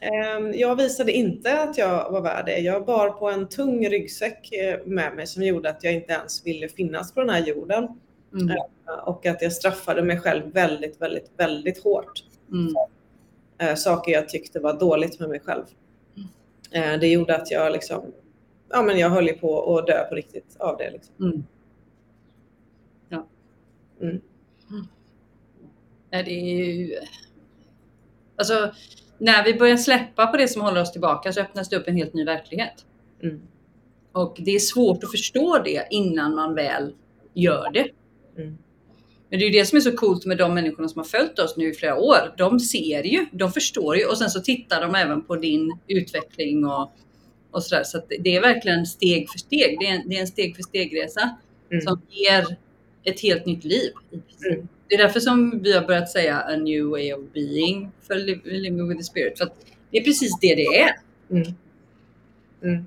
eh, jag visade inte att jag var värd det. Jag bar på en tung ryggsäck eh, med mig som gjorde att jag inte ens ville finnas på den här jorden. Mm. Och att jag straffade mig själv väldigt, väldigt, väldigt hårt. Mm. Eh, saker jag tyckte var dåligt med mig själv. Eh, det gjorde att jag liksom, ja men jag höll ju på att dö på riktigt av det. Liksom. Mm. Mm. Nej, det är ju... Alltså, när vi börjar släppa på det som håller oss tillbaka så öppnas det upp en helt ny verklighet. Mm. Och det är svårt att förstå det innan man väl gör det. Mm. Men det är ju det som är så coolt med de människorna som har följt oss nu i flera år. De ser ju, de förstår ju och sen så tittar de även på din utveckling och, och sådär. Så att det är verkligen steg för steg. Det är en, det är en steg för steg-resa Mm. som ger ett helt nytt liv. Mm. Det är därför som vi har börjat säga a new way of being för li- living with the spirit. För det är precis det det är. Mm. Mm.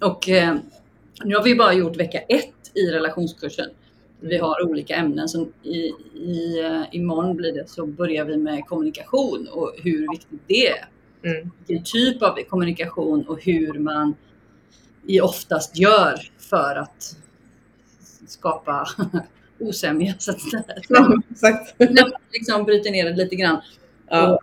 Och eh, nu har vi bara gjort vecka ett i relationskursen. Vi har olika ämnen. Som i, i, eh, imorgon blir det så börjar vi med kommunikation och hur viktigt det är. Mm. Vilken typ av kommunikation och hur man i oftast gör för att skapa (laughs) osämja. Så att Ja, exakt. man liksom bryter ner det lite grann. Ja.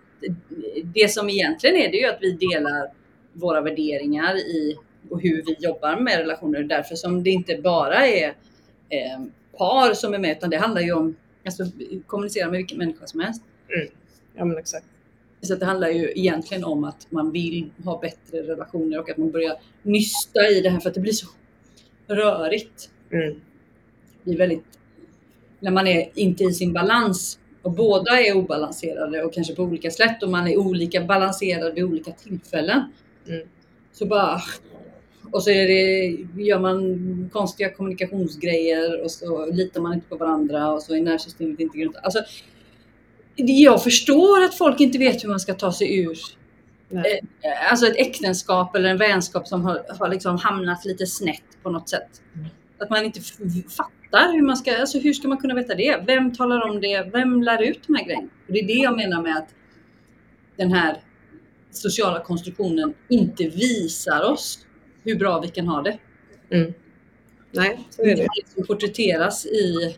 Det som egentligen är det är ju att vi delar våra värderingar i och hur vi jobbar med relationer. Därför som det inte bara är eh, par som är med utan det handlar ju om alltså, kommunicera med vilken människa som helst. ja, men exakt. Så det handlar ju egentligen om att man vill ha bättre relationer och att man börjar nysta i det här för att det blir så rörigt. Mm. Det blir väldigt, när man är inte i sin balans och båda är obalanserade och kanske på olika sätt och man är olika balanserad vid olika tillfällen. Mm. Så bara, och så det, gör man konstiga kommunikationsgrejer och så litar man inte på varandra och så är nervsystemet inte grundat. Alltså, jag förstår att folk inte vet hur man ska ta sig ur Nej. eh, alltså ett äktenskap eller en vänskap som har, har liksom hamnat lite snett på något sätt. Mm. Att man inte fattar hur man ska, alltså hur ska man kunna veta det? Vem talar om det? Vem lär ut de här grejerna? Och det är det jag menar med att den här sociala konstruktionen inte visar oss hur bra vi kan ha det. Mm. Nej, så är Det det. liksom porträtteras i,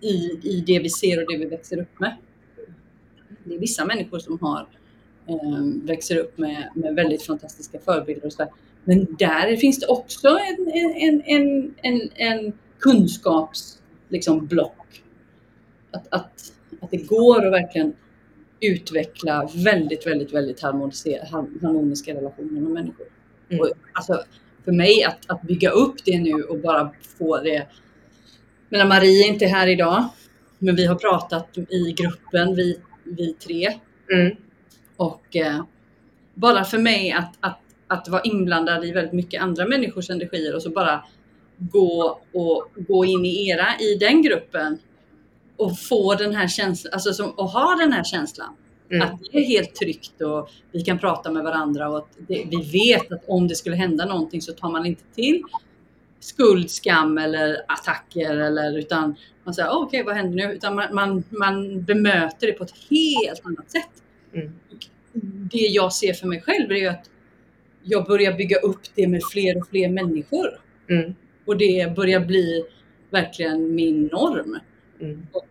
i, i det vi ser och det vi växer upp med. Det är vissa människor som har, eh, växer upp med, med väldigt fantastiska förebilder och så där. Men där finns det också en, en, en, en, en kunskaps liksom, block. Att, att, att det går att verkligen utveckla väldigt, väldigt, väldigt harmoniska relationer med människor. Mm. Och, alltså, för mig att, att bygga upp det nu och bara få det. Men Marie är inte här idag, men vi har pratat i gruppen. Vi, vi tre. Mm. Och eh, bara för mig att, att, att vara inblandad i väldigt mycket andra människors energier och så bara gå och gå in i era i den gruppen och få den här känslan, alltså som, och ha den här känslan. Mm. Att det är helt tryggt och vi kan prata med varandra och det, vi vet att om det skulle hända någonting så tar man inte till skuld, skam eller attacker eller utan man säger okej okay, vad händer nu? Utan man, man, man bemöter det på ett helt annat sätt. Mm. Det jag ser för mig själv är att jag börjar bygga upp det med fler och fler människor. Mm. Och det börjar bli verkligen min norm. Mm. Och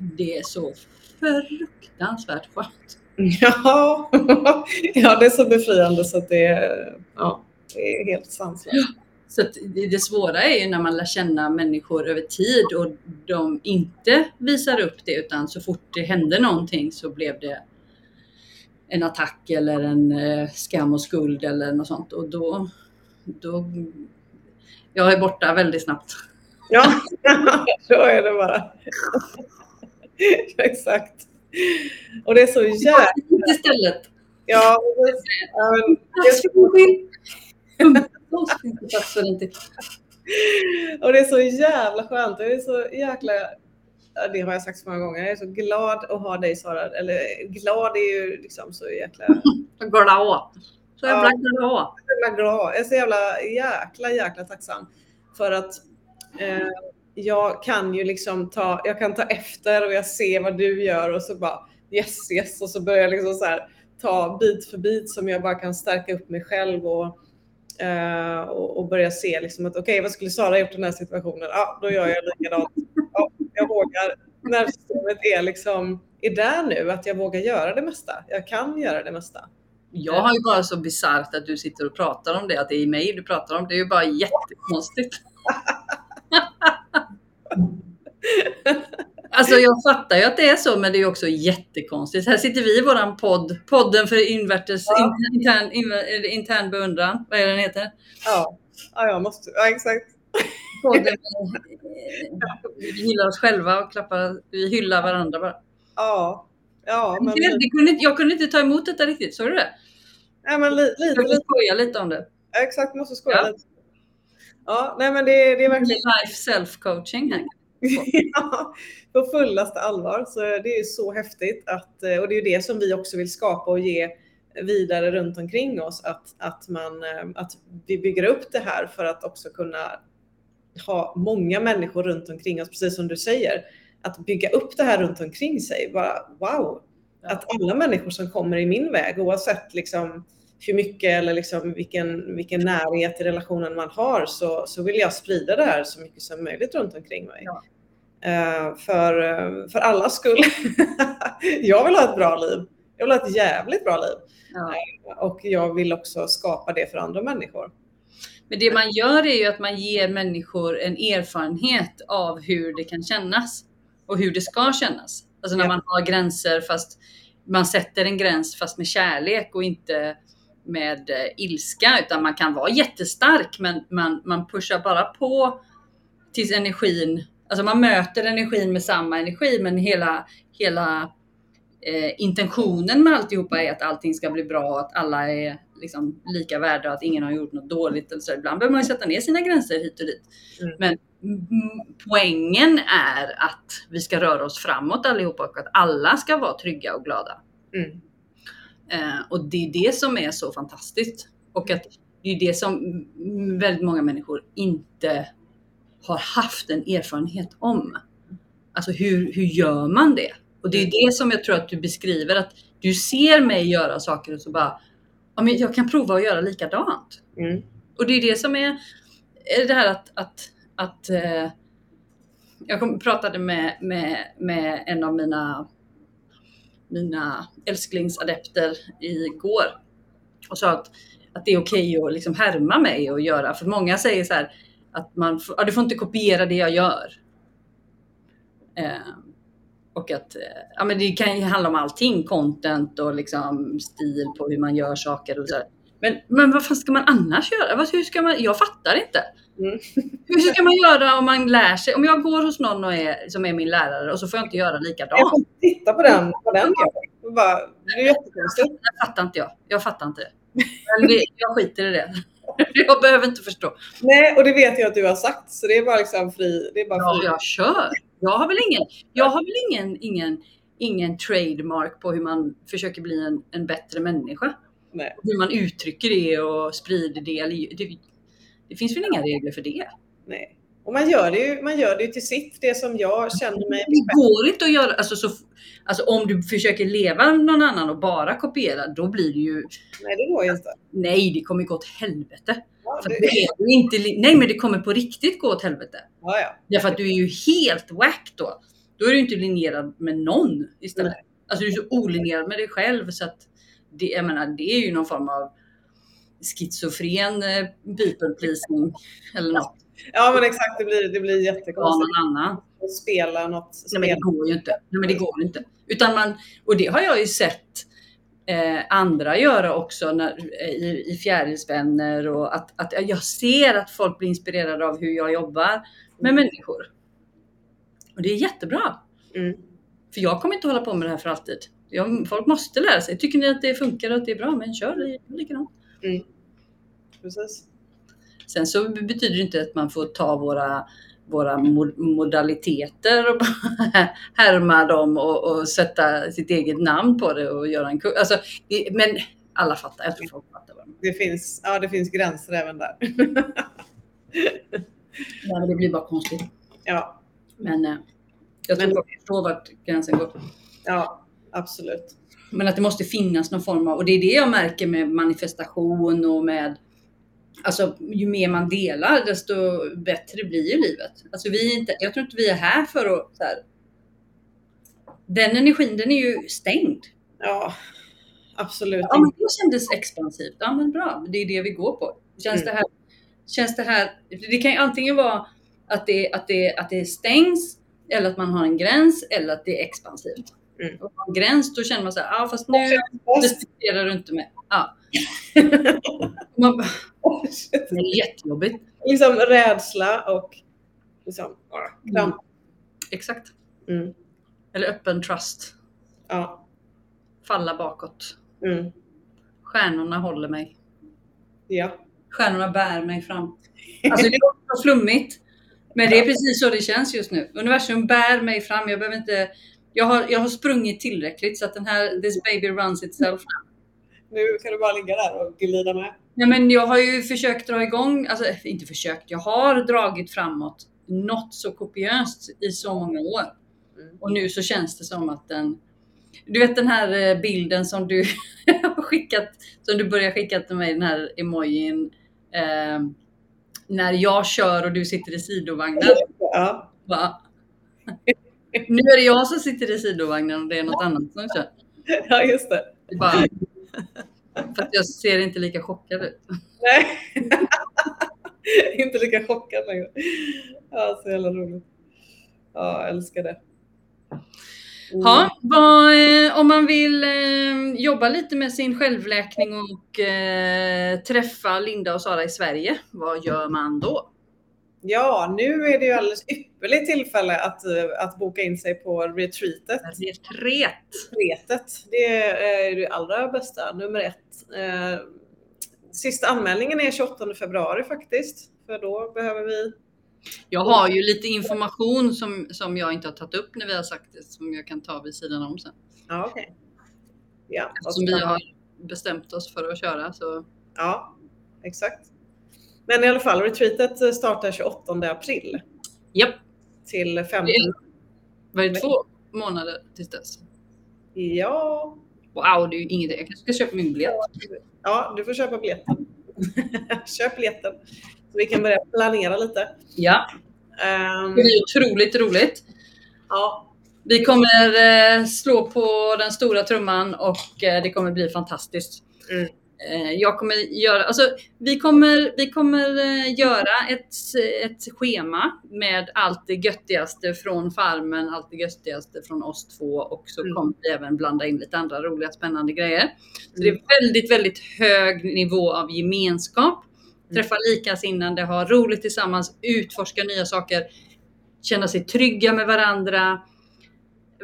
det är så fruktansvärt skönt. (laughs) Ja. ja, det är så befriande så att det är, ja, det är helt sanslöst. Så att det det svåra är ju när man lär känna människor över tid och de inte visar upp det utan så fort det hände någonting så blev det en attack eller en eh, skam och skuld eller något sånt och då, då jag är borta väldigt snabbt. Ja, (laughs) så är det bara. (laughs) Exakt. Och det är så jävla... Istället. Ja, men- ja, men- och det är så jävla skönt. Det är så jäkla... Det har jag sagt så många gånger. Jag är så glad att ha dig Sara. Eller glad är ju liksom så jäkla... Glad. Så jävla glad. jävla glad. Jag är så jävla jäkla jäkla tacksam. För att eh, jag kan ju liksom ta, jag kan ta efter och jag ser vad du gör och så bara yes yes och så börjar jag liksom så här ta bit för bit som jag bara kan stärka upp mig själv och, eh, och, och börja se liksom att okej vad skulle Sara gjort i den här situationen? Ja, då gör jag likadant. Ja, jag vågar. Nervsystemet är liksom är där nu att jag vågar göra det mesta. Jag kan göra det mesta. Jag har ju bara så bisarrt att du sitter och pratar om det, att det är mig du pratar om. Det är ju bara jättekonstigt. (laughs) Alltså jag fattar ju att det är så, men det är också jättekonstigt. Här sitter vi i våran podd, podden för invärtes, Ja. intern, intern, intern beundran. Vad är den heter? Ja, ja jag måste. Ja, exakt. Podden, vi gillar oss själva och klappar, vi hyllar varandra bara. Ja, ja men, Det, kunde, jag kunde inte ta emot detta riktigt, såg du det? ja, men li, lite, Jag lite. skoja lite om det. Ja, exakt, måste skoja Ja. lite. Ja, nej men det, det är verkligen Life self-coaching här. (laughs) ja, på fullaste allvar. Så det är så häftigt att, och det är det som vi också vill skapa och ge vidare runt omkring oss. Att, att, man, att vi bygger upp det här för att också kunna ha många människor runt omkring oss, precis som du säger. Att bygga upp det här runt omkring sig. Bara wow! Att alla människor som kommer i min väg, oavsett liksom hur mycket eller liksom vilken, vilken närhet i relationen man har, så, så vill jag sprida det här så mycket som möjligt runt omkring mig. Ja. Eh, för, för allas skull. (laughs) jag vill ha ett bra liv. Jag vill ha ett jävligt bra liv. Ja. Och jag vill också skapa det för andra människor. Men det man gör är ju att man ger människor en erfarenhet av hur det kan kännas och hur det ska kännas. Alltså när Ja. man har gränser fast man sätter en gräns fast med kärlek och inte med eh, ilska utan man kan vara jättestark men man, man pushar bara på tills energin, alltså man möter energin med samma energi men hela, hela eh, intentionen med alltihopa är att allting ska bli bra, att alla är liksom lika värda och att ingen har gjort något dåligt. Eller så. Ibland behöver man sätta ner sina gränser hit och dit. Mm. Men poängen är att vi ska röra oss framåt allihopa och att alla ska vara trygga och glada. Mm. Eh, och det är det som är så fantastiskt. Och att det är det som mm, väldigt många människor inte har haft en erfarenhet om. Alltså hur, hur gör man det? Och det är det som jag tror att du beskriver, att du ser mig göra saker och så bara, ja, men jag kan prova att göra likadant. Mm. Och det är det som är, är det här att, att, att eh, jag pratade med, med, med en av mina, mina älsklingsadepter igår och sa att, att det är okej att liksom härma mig och göra, för många säger så här att man ja, du får inte kopiera det jag gör. Eh, och att eh, ja, men det kan ju handla om allting, content och liksom stil på hur man gör saker och så här. Men, men vad fan ska man annars göra? Hur ska man, jag fattar inte. Mm. (laughs) Hur ska man göra om man lär sig? Om jag går hos någon och är, som är min lärare och så får jag inte göra Jag likadant. får titta på den. På den jag. Bara, det är jättekonstigt. Det fattar inte jag. Jag fattar inte det jag skiter i det. (laughs) Jag behöver inte förstå. Nej, och det vet jag att du har sagt. Så det är bara liksom fri. Det är bara Ja, fri. jag kör. Jag har väl ingen, jag har väl ingen, ingen, ingen trademark på hur man försöker bli en, en bättre människa. Nej. Hur man uttrycker det och sprider det. Det, finns väl inga regler för det? Nej. Och man gör, det ju, man gör det till sitt. Det som jag känner mig Det går inte att göra, alltså, så, alltså om du försöker leva någon annan och bara kopiera, då blir det ju, Nej, det går ju inte. nej det kommer gå åt helvete. Ja, För det, det är inte, nej men det kommer på riktigt gå åt helvete. ja, ja. Därför att du är ju helt whack då. Då är du inte linjerad med någon istället. Nej. Alltså du är så olinjerad med dig själv så att det, jag menar, det är ju någon form av schizofren eh, people pleasing eller något. ja, men exakt. Det blir, det blir jättekonstigt. någon annan. Att spela något. Nej men det går ju inte. Nej men det går inte. Utan man, och det har jag ju sett eh, andra göra också när, i, i fjärilsvänner och att, att jag ser att folk blir inspirerade av hur jag jobbar med människor. Och det är jättebra. Mm. För jag kommer inte hålla på med det här för alltid. Jag, folk måste lära sig. Tycker ni att det funkar och att det är bra, men kör det likadant. Precis. Sen så betyder det inte att man får ta våra, våra mo- modaliteter och bara (laughs) härma dem och, och sätta sitt eget namn på det och göra en kurs. Alltså, men alla fattar. Jag tror folk fattar vad Det finns, ja, det finns gränser även där. (laughs) ja, Det blir bara konstigt. ja, Men eh, jag tror Men- folk förstår vart gränsen går. ja, absolut. Men att det måste finnas någon form av, och det är det jag märker med manifestation och med Alltså ju mer man delar desto bättre blir ju livet. Alltså vi är inte, jag tror inte vi är här för att så här, Den energin den är ju stängd. Ja, absolut. Ja men det kändes expansivt. Ja men bra, det är det vi går på. Känns Mm. det här, känns det här, det kan ju antingen vara att det, att det, att det stängs eller att man har en gräns eller att det är expansivt. Mm. Och en gräns då känner man så här, ja fast nu respekterar du inte mig. Ja. (laughs) Man, bara, det är jättejobbigt. liksom rädsla och liksom, kramp. Exakt. Mm. Eller öppen trust. Ja. Falla bakåt. Mm. Stjärnorna håller mig. Ja. Stjärnorna bär mig fram. Alltså det låter flummigt. Men det är precis så det känns just nu. Universum bär mig fram. Jag behöver inte... Jag har, jag har sprungit tillräckligt så att den här This baby runs itself. Nu kan du bara ligga där och glida med. Nej, men jag har ju försökt dra igång, alltså inte försökt, jag har dragit framåt något så kopiöst i så många år. Mm. Och nu så känns det som att den... Du vet den här eh, bilden som du har (laughs) skickat, som du började skicka till mig, den här emojin. Eh, när jag kör och du sitter i sidovagnen. Ja. Va? (laughs) Nu är det jag som sitter i sidovagnen och det är något annat som kör. ja, just det. Bara, (laughs) för att jag ser inte lika chockad ut. Nej. (laughs) Inte lika chockad längre. Ja, så jävla roligt. Ja, jag älskar det. Mm. Ja, vad, eh, om man vill eh, jobba lite med sin självläkning och eh, träffa Linda och Sara i Sverige, vad gör man då? Ja, nu är det ju alldeles ypperligt tillfälle att, eh, att boka in sig på retreatet. Retret. Retreatet, det är det allra bästa, nummer ett. Eh, Sista anmälningen är 28 februari faktiskt, för då behöver vi Jag har ju lite information som, som jag inte har tagit upp när vi har sagt det, som jag kan ta vid sidan om sen. Ja, okej. Ja, vad Som vi har bestämt oss för att köra. Så ja, exakt. Men i alla fall, retreatet startar 28 april japp, till 15. Det var det två månader tills dess? Ja, Wow, det är ju inget. Jag kanske ska köpa min biljett. ja, du får köpa biljetten. (laughs) Köp biljetten. Så vi kan börja planera lite. Ja, Ehm, det blir otroligt roligt. ja, Vi kommer eh, slå på den stora trumman och eh, det kommer bli fantastiskt. Mm. Eh, jag kommer göra, alltså, vi kommer, vi kommer eh, göra ett, ett schema med allt det göttigaste från farmen, allt det göttigaste från oss två och så Mm. kommer vi även blanda in lite andra roliga spännande grejer. Så det Mm. är väldigt, väldigt hög nivå av gemenskap Träffa likasinnande, ha roligt tillsammans, utforska nya saker, känna sig trygga med varandra.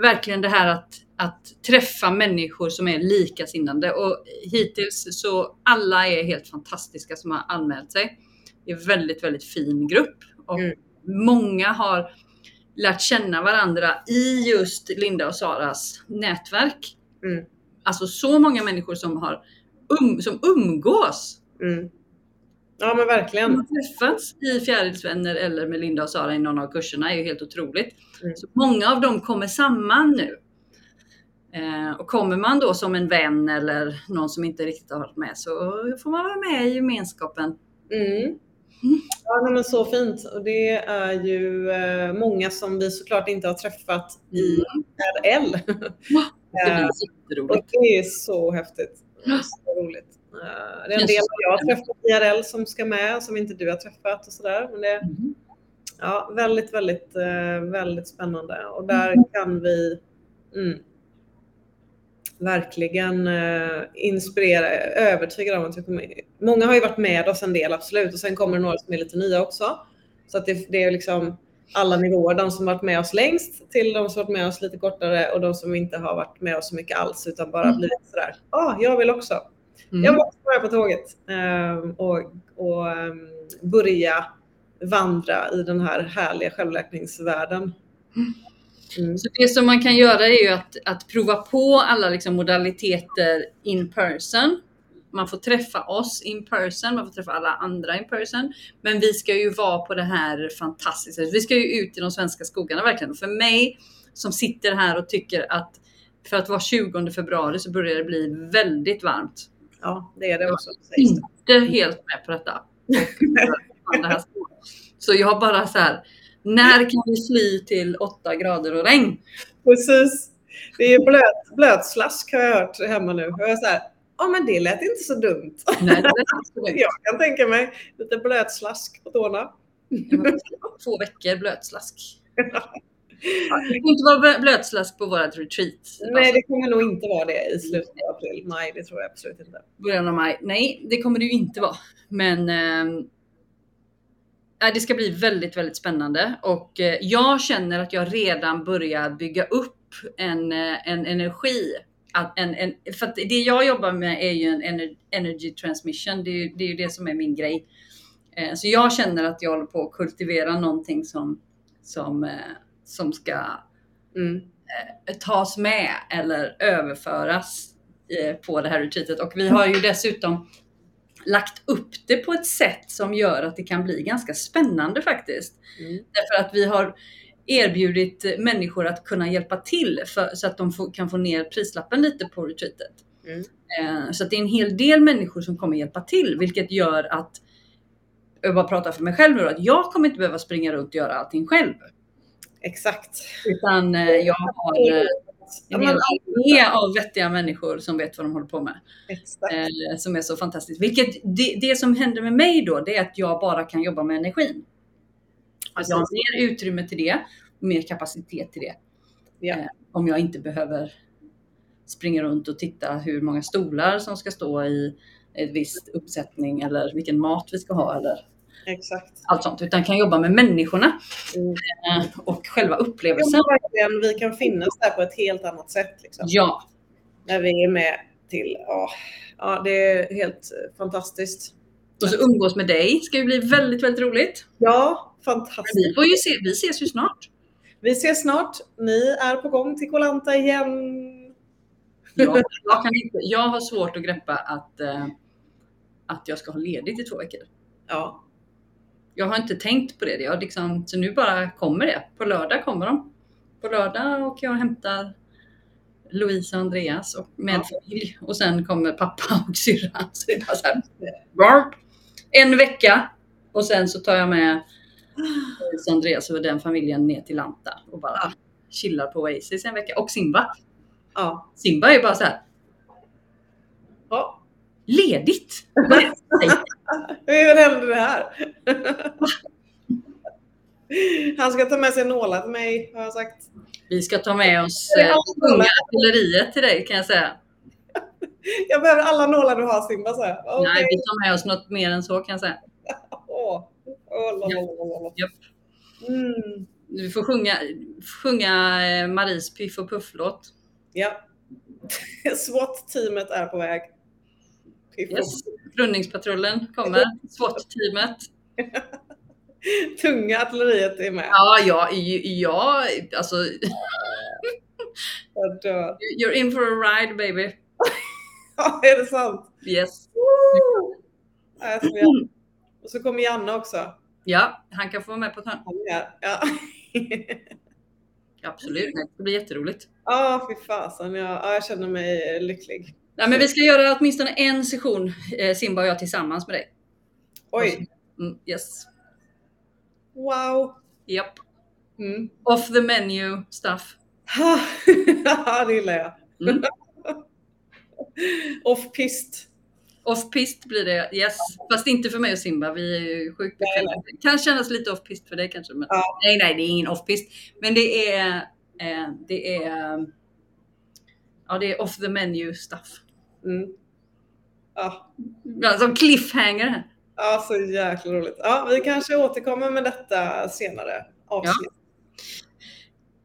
Verkligen det här att, att träffa människor som är likasinnande och hittills så alla är helt fantastiska som har anmält sig. Det är en väldigt, väldigt fin grupp och Mm. många har lärt känna varandra i just Linda och Saras nätverk. Mm. Alltså så många människor som har um, som umgås. Mm. Ja men Som verkligen. har träffats i Fjärilsvänner eller med Linda och Sara i någon av kurserna är ju helt otroligt. Mm. Så många av dem kommer samman nu. Eh, och kommer man då som en vän eller någon som inte riktigt har varit med så får man vara med i gemenskapen. Mm. Ja men så fint. Och det är ju eh, många som vi såklart inte har träffat i Mm. RL. (laughs) Det blir Eh, och det är så häftigt. Så roligt. Det är en del som jag har träffat i RL som ska med som inte du har träffat och sådär. Men det, Mm. Ja, väldigt, väldigt, väldigt spännande. Och där Mm. kan vi mm, verkligen eh, inspirera, övertyga om att vi kommer... Många har ju varit med oss en del, absolut. Och sen kommer det några som är lite nya också. Så att det, det är liksom alla nivåer. De som varit med oss längst till de som varit med oss lite kortare och de som inte har varit med oss så mycket alls utan bara Mm. blivit sådär, ja, ah, jag vill också. Mm. Jag måste vara på tåget ehm, och, och ehm, börja vandra i den här härliga självläkningsvärlden. Mm. Så det som man kan göra är ju att, att prova på alla liksom modaliteter in person. Man får träffa oss in person, man får träffa alla andra in person. Men vi ska ju vara på det här fantastiska. Vi ska ju ut i de svenska skogarna verkligen. Och för mig som sitter här och tycker att för att vara 20 februari så börjar det bli väldigt varmt. Ja, det är det också. sägs det. Inte helt med på detta. Och Så jag bara så här. När kan vi fly till 8 grader och regn? Precis. Det är blöt, blötslask har jag hört hemma nu. Jag är så här, ja men det lät inte så dumt. Nej, det är absolut. (laughs) Jag kan tänka mig lite blötslask på tårna. Två veckor blötslask. Ja, det får inte vara blö- blötslask på vårat retreat. Nej, det kommer nog inte vara det i slutet av april, maj. Det tror jag absolut inte. Början av maj. Nej, det kommer det ju inte vara. Men ehm, det ska bli väldigt, väldigt spännande och eh, jag känner att jag redan börjar bygga upp en, eh, en energi. Att en, en, för det jag jobbar med är ju en ener- energy transmission. Det är, ju- det är ju det som är min grej. Eh, Så jag känner att jag håller på att kultivera någonting som, som, som ska Mm. tas med eller överföras på det här retreatet. Och vi har ju dessutom lagt upp det på ett sätt som gör att det kan bli ganska spännande faktiskt. Mm. Därför att vi har erbjudit människor att kunna hjälpa till för, så att de får, kan få ner prislappen lite på retreatet. Mm. Eh, så att det är en hel del människor som kommer hjälpa till, vilket gör att jag bara pratar för mig själv nu att jag kommer inte behöva springa runt och göra allting själv. Exakt. Utan eh, jag har en hel armé av vettiga människor som vet vad de håller på med. Eh, som är så fantastiskt. Vilket det, det som händer med mig då, det är att jag bara kan jobba med energin. Att jag har mer utrymme till det, mer kapacitet till det. Ja. Eh, om jag inte behöver springa runt och titta hur många stolar som ska stå i ett visst uppsättning eller vilken mat vi ska ha eller Exakt. allt sånt. Utan kan jobba med människorna Mm. eh, och själva Ja, upplevelsen. vi kan finnas där på ett helt annat sätt. Liksom. Ja, När vi är med till, ja, ja det är helt eh, fantastiskt. och så umgås med dig ska ju bli väldigt, väldigt roligt. Ja, Men fantastiskt. vi får ju se, vi ses ju snart. Vi ses snart. Ni är på gång till Kolanta igen. Jag, (laughs) jag, kan inte, jag har svårt att greppa att, eh, att jag ska ha ledigt i två veckor. Ja, Jag har inte tänkt på det. Jag liksom, så nu bara kommer det. På lördag kommer de. På lördag och jag hämtar Louise och Andreas och med Ja. familj. Och sen kommer pappa (laughs) och syrran. Så det är bara så här. En vecka och sen så tar jag med Louise och Andreas och den familjen ner till Lanta och bara chillar på Oasis en vecka. Och Simba. ja, Simba är bara så här ja. ledigt. Hur hände det här? Han ska ta med sig nålar till mig, har jag sagt. Vi ska ta med oss eh, unga artilleriet till dig kan jag säga. Jag behöver alla nålar du har Simba, så här. Nej, vi tar med oss något mer än så kan jag säga. Oh. Mm. Du får sjunga, sjunga eh, Maries Piff och Puff-låt. Ja. (laughs) SWAT-teamet är på väg. Yes. Rundningspatrullen kommer. SWAT-teamet. (laughs) Tunga artilleriet är med. Ja, ja, ja, alltså Jag dör. you're in for a ride baby. (laughs) Ja, är det sant? Yes. Woo! Ja. Och så kommer Janne också. Ja, han kan få vara med på ett hörn. Här. Ja. (laughs) Absolut, det blir jätteroligt. Ja, fy fasen. Jag, ja, jag känner mig lycklig. Nej, men vi ska göra åtminstone en session, eh, Simba och jag tillsammans med dig. Oj, Mm, yes. wow. Japp. Mm. Off the menu stuff. (laughs) Det gillar jag. Mm. Off-pist. Off-pist blir det, yes. Fast inte för mig och Simba, vi är ju sjukt bekväma. Det kan kännas lite off-pist för dig kanske. Men... Ja. Nej, nej, det är ingen off-pist. Men det är, eh, det är, ja, det är off the menu stuff. Mm. Ja. Ja, Som cliffhanger här. ja, så jäkla roligt. Ja, vi kanske återkommer med detta senare avsnitt.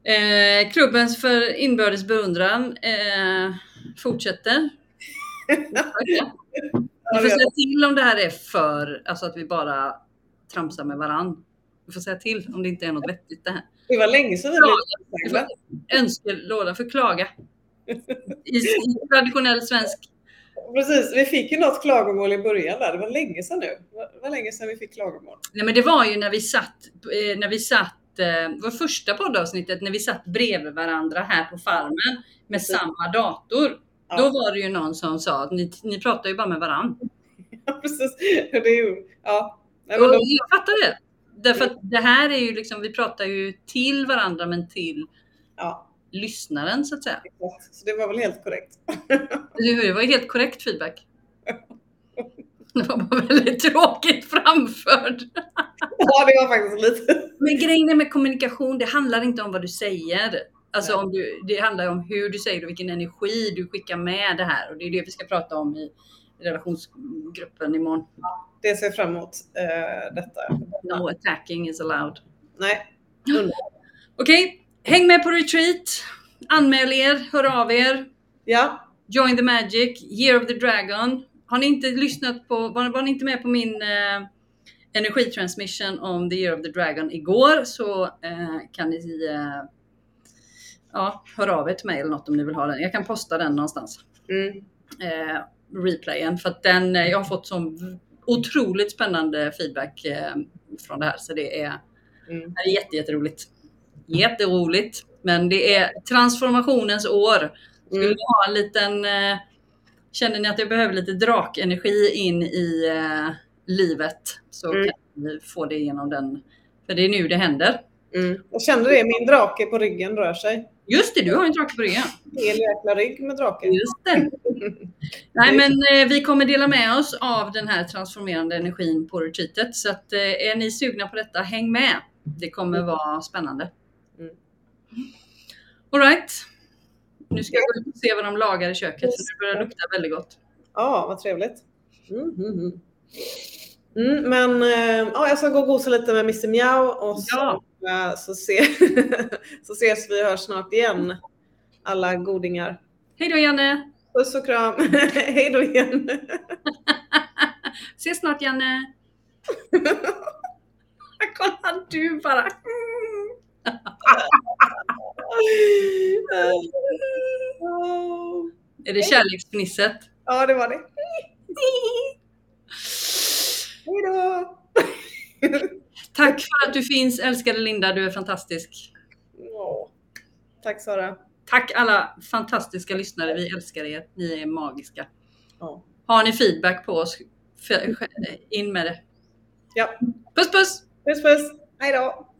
Eh, klubbens för inbördes beundran eh, fortsätter. (laughs) Vi får säga till om det här är för, alltså att vi bara tramsar med varann. Vi får säga till om det inte är något vettigt det här. Det var länge sedan vi Ja. blev. Önskelåda för klaga. I, I traditionell svensk. Precis, vi fick ju något klagomål i början där. Det var länge sedan nu. Det var länge sedan vi fick klagomål. Nej, men det var ju när vi satt, eh, när vi satt, eh, vår första poddavsnittet, när vi satt bredvid varandra här på farmen med Precis. samma dator. Ja. Då var det ju någon som sa att ni, ni pratar ju bara med varandra. (laughs) Ja, precis. Det är ju, ja. Nej, då, jag fattar det. Därför att det här är ju liksom, vi pratar ju till varandra men till ja, lyssnaren så att säga. exakt. Så det var väl helt korrekt. (laughs) Det var helt korrekt feedback. (laughs) Det var bara väldigt tråkigt framförd. (laughs) Ja, det var faktiskt lite. Men grejen med kommunikation, det handlar inte om vad du säger. Alltså om du, det handlar om hur du säger och vilken energi du skickar med det här. Och det är det vi ska prata om i relationsgruppen imorgon. Det ser jag fram emot eh, detta. No attacking is allowed. Nej. Okej, häng med på retreat. Anmäl er, hör av er. Ja, Join the Magic, Year of the Dragon. Har ni inte lyssnat på, var, var ni inte med på min eh, energitransmission om the Year of the Dragon igår så eh, kan ni eh, ja, höra av er till mig eller något om ni vill ha den. Jag kan posta den någonstans. mm. Eh, replayen för att den, eh, jag har fått så otroligt spännande feedback eh, från det här så det är, Mm. det är jätte, jätteroligt. Men det är transformationens år. Skulle Mm. ha en liten, eh, känner ni att jag behöver lite drakenergi in i eh, livet så Mm. kan ni få det genom den. För det är nu det händer. Mm. Jag kände det, min drake på ryggen rör sig. Just det, du har en drake på ryggen. Hel jäkla rygg med drake. Just det. (laughs) Nej, men eh, vi kommer dela med oss av den här transformerande energin på retreatet. Så att, eh, är ni sugna på detta, häng med. Det kommer vara spännande. Mm. All right. Nu ska jag gå ut och se vad de lagar i köket. Så det börjar lukta väldigt gott. Ja, vad trevligt. Mm, mm, mm. Mm, men ja, jag ska gå och gosa lite med Mr Miau och så, Ja. eh, så, se, (laughs) så ses vi och hörs snart igen. Alla godingar. Hej då Janne! Puss och kram. (laughs) Hej då igen. (laughs) Ses snart Janne! Kolla du bara! (laughs) Är det kärleksfnisset? Ja, det var det. (laughs) Hej då! Tack för att du finns älskade Linda, du är fantastisk. Åh. Tack Sara. Tack alla fantastiska lyssnare, vi älskar er. Ni är magiska. Ja. Har ni feedback på oss, in med det. Ja. Puss puss! Puss puss! Hej då!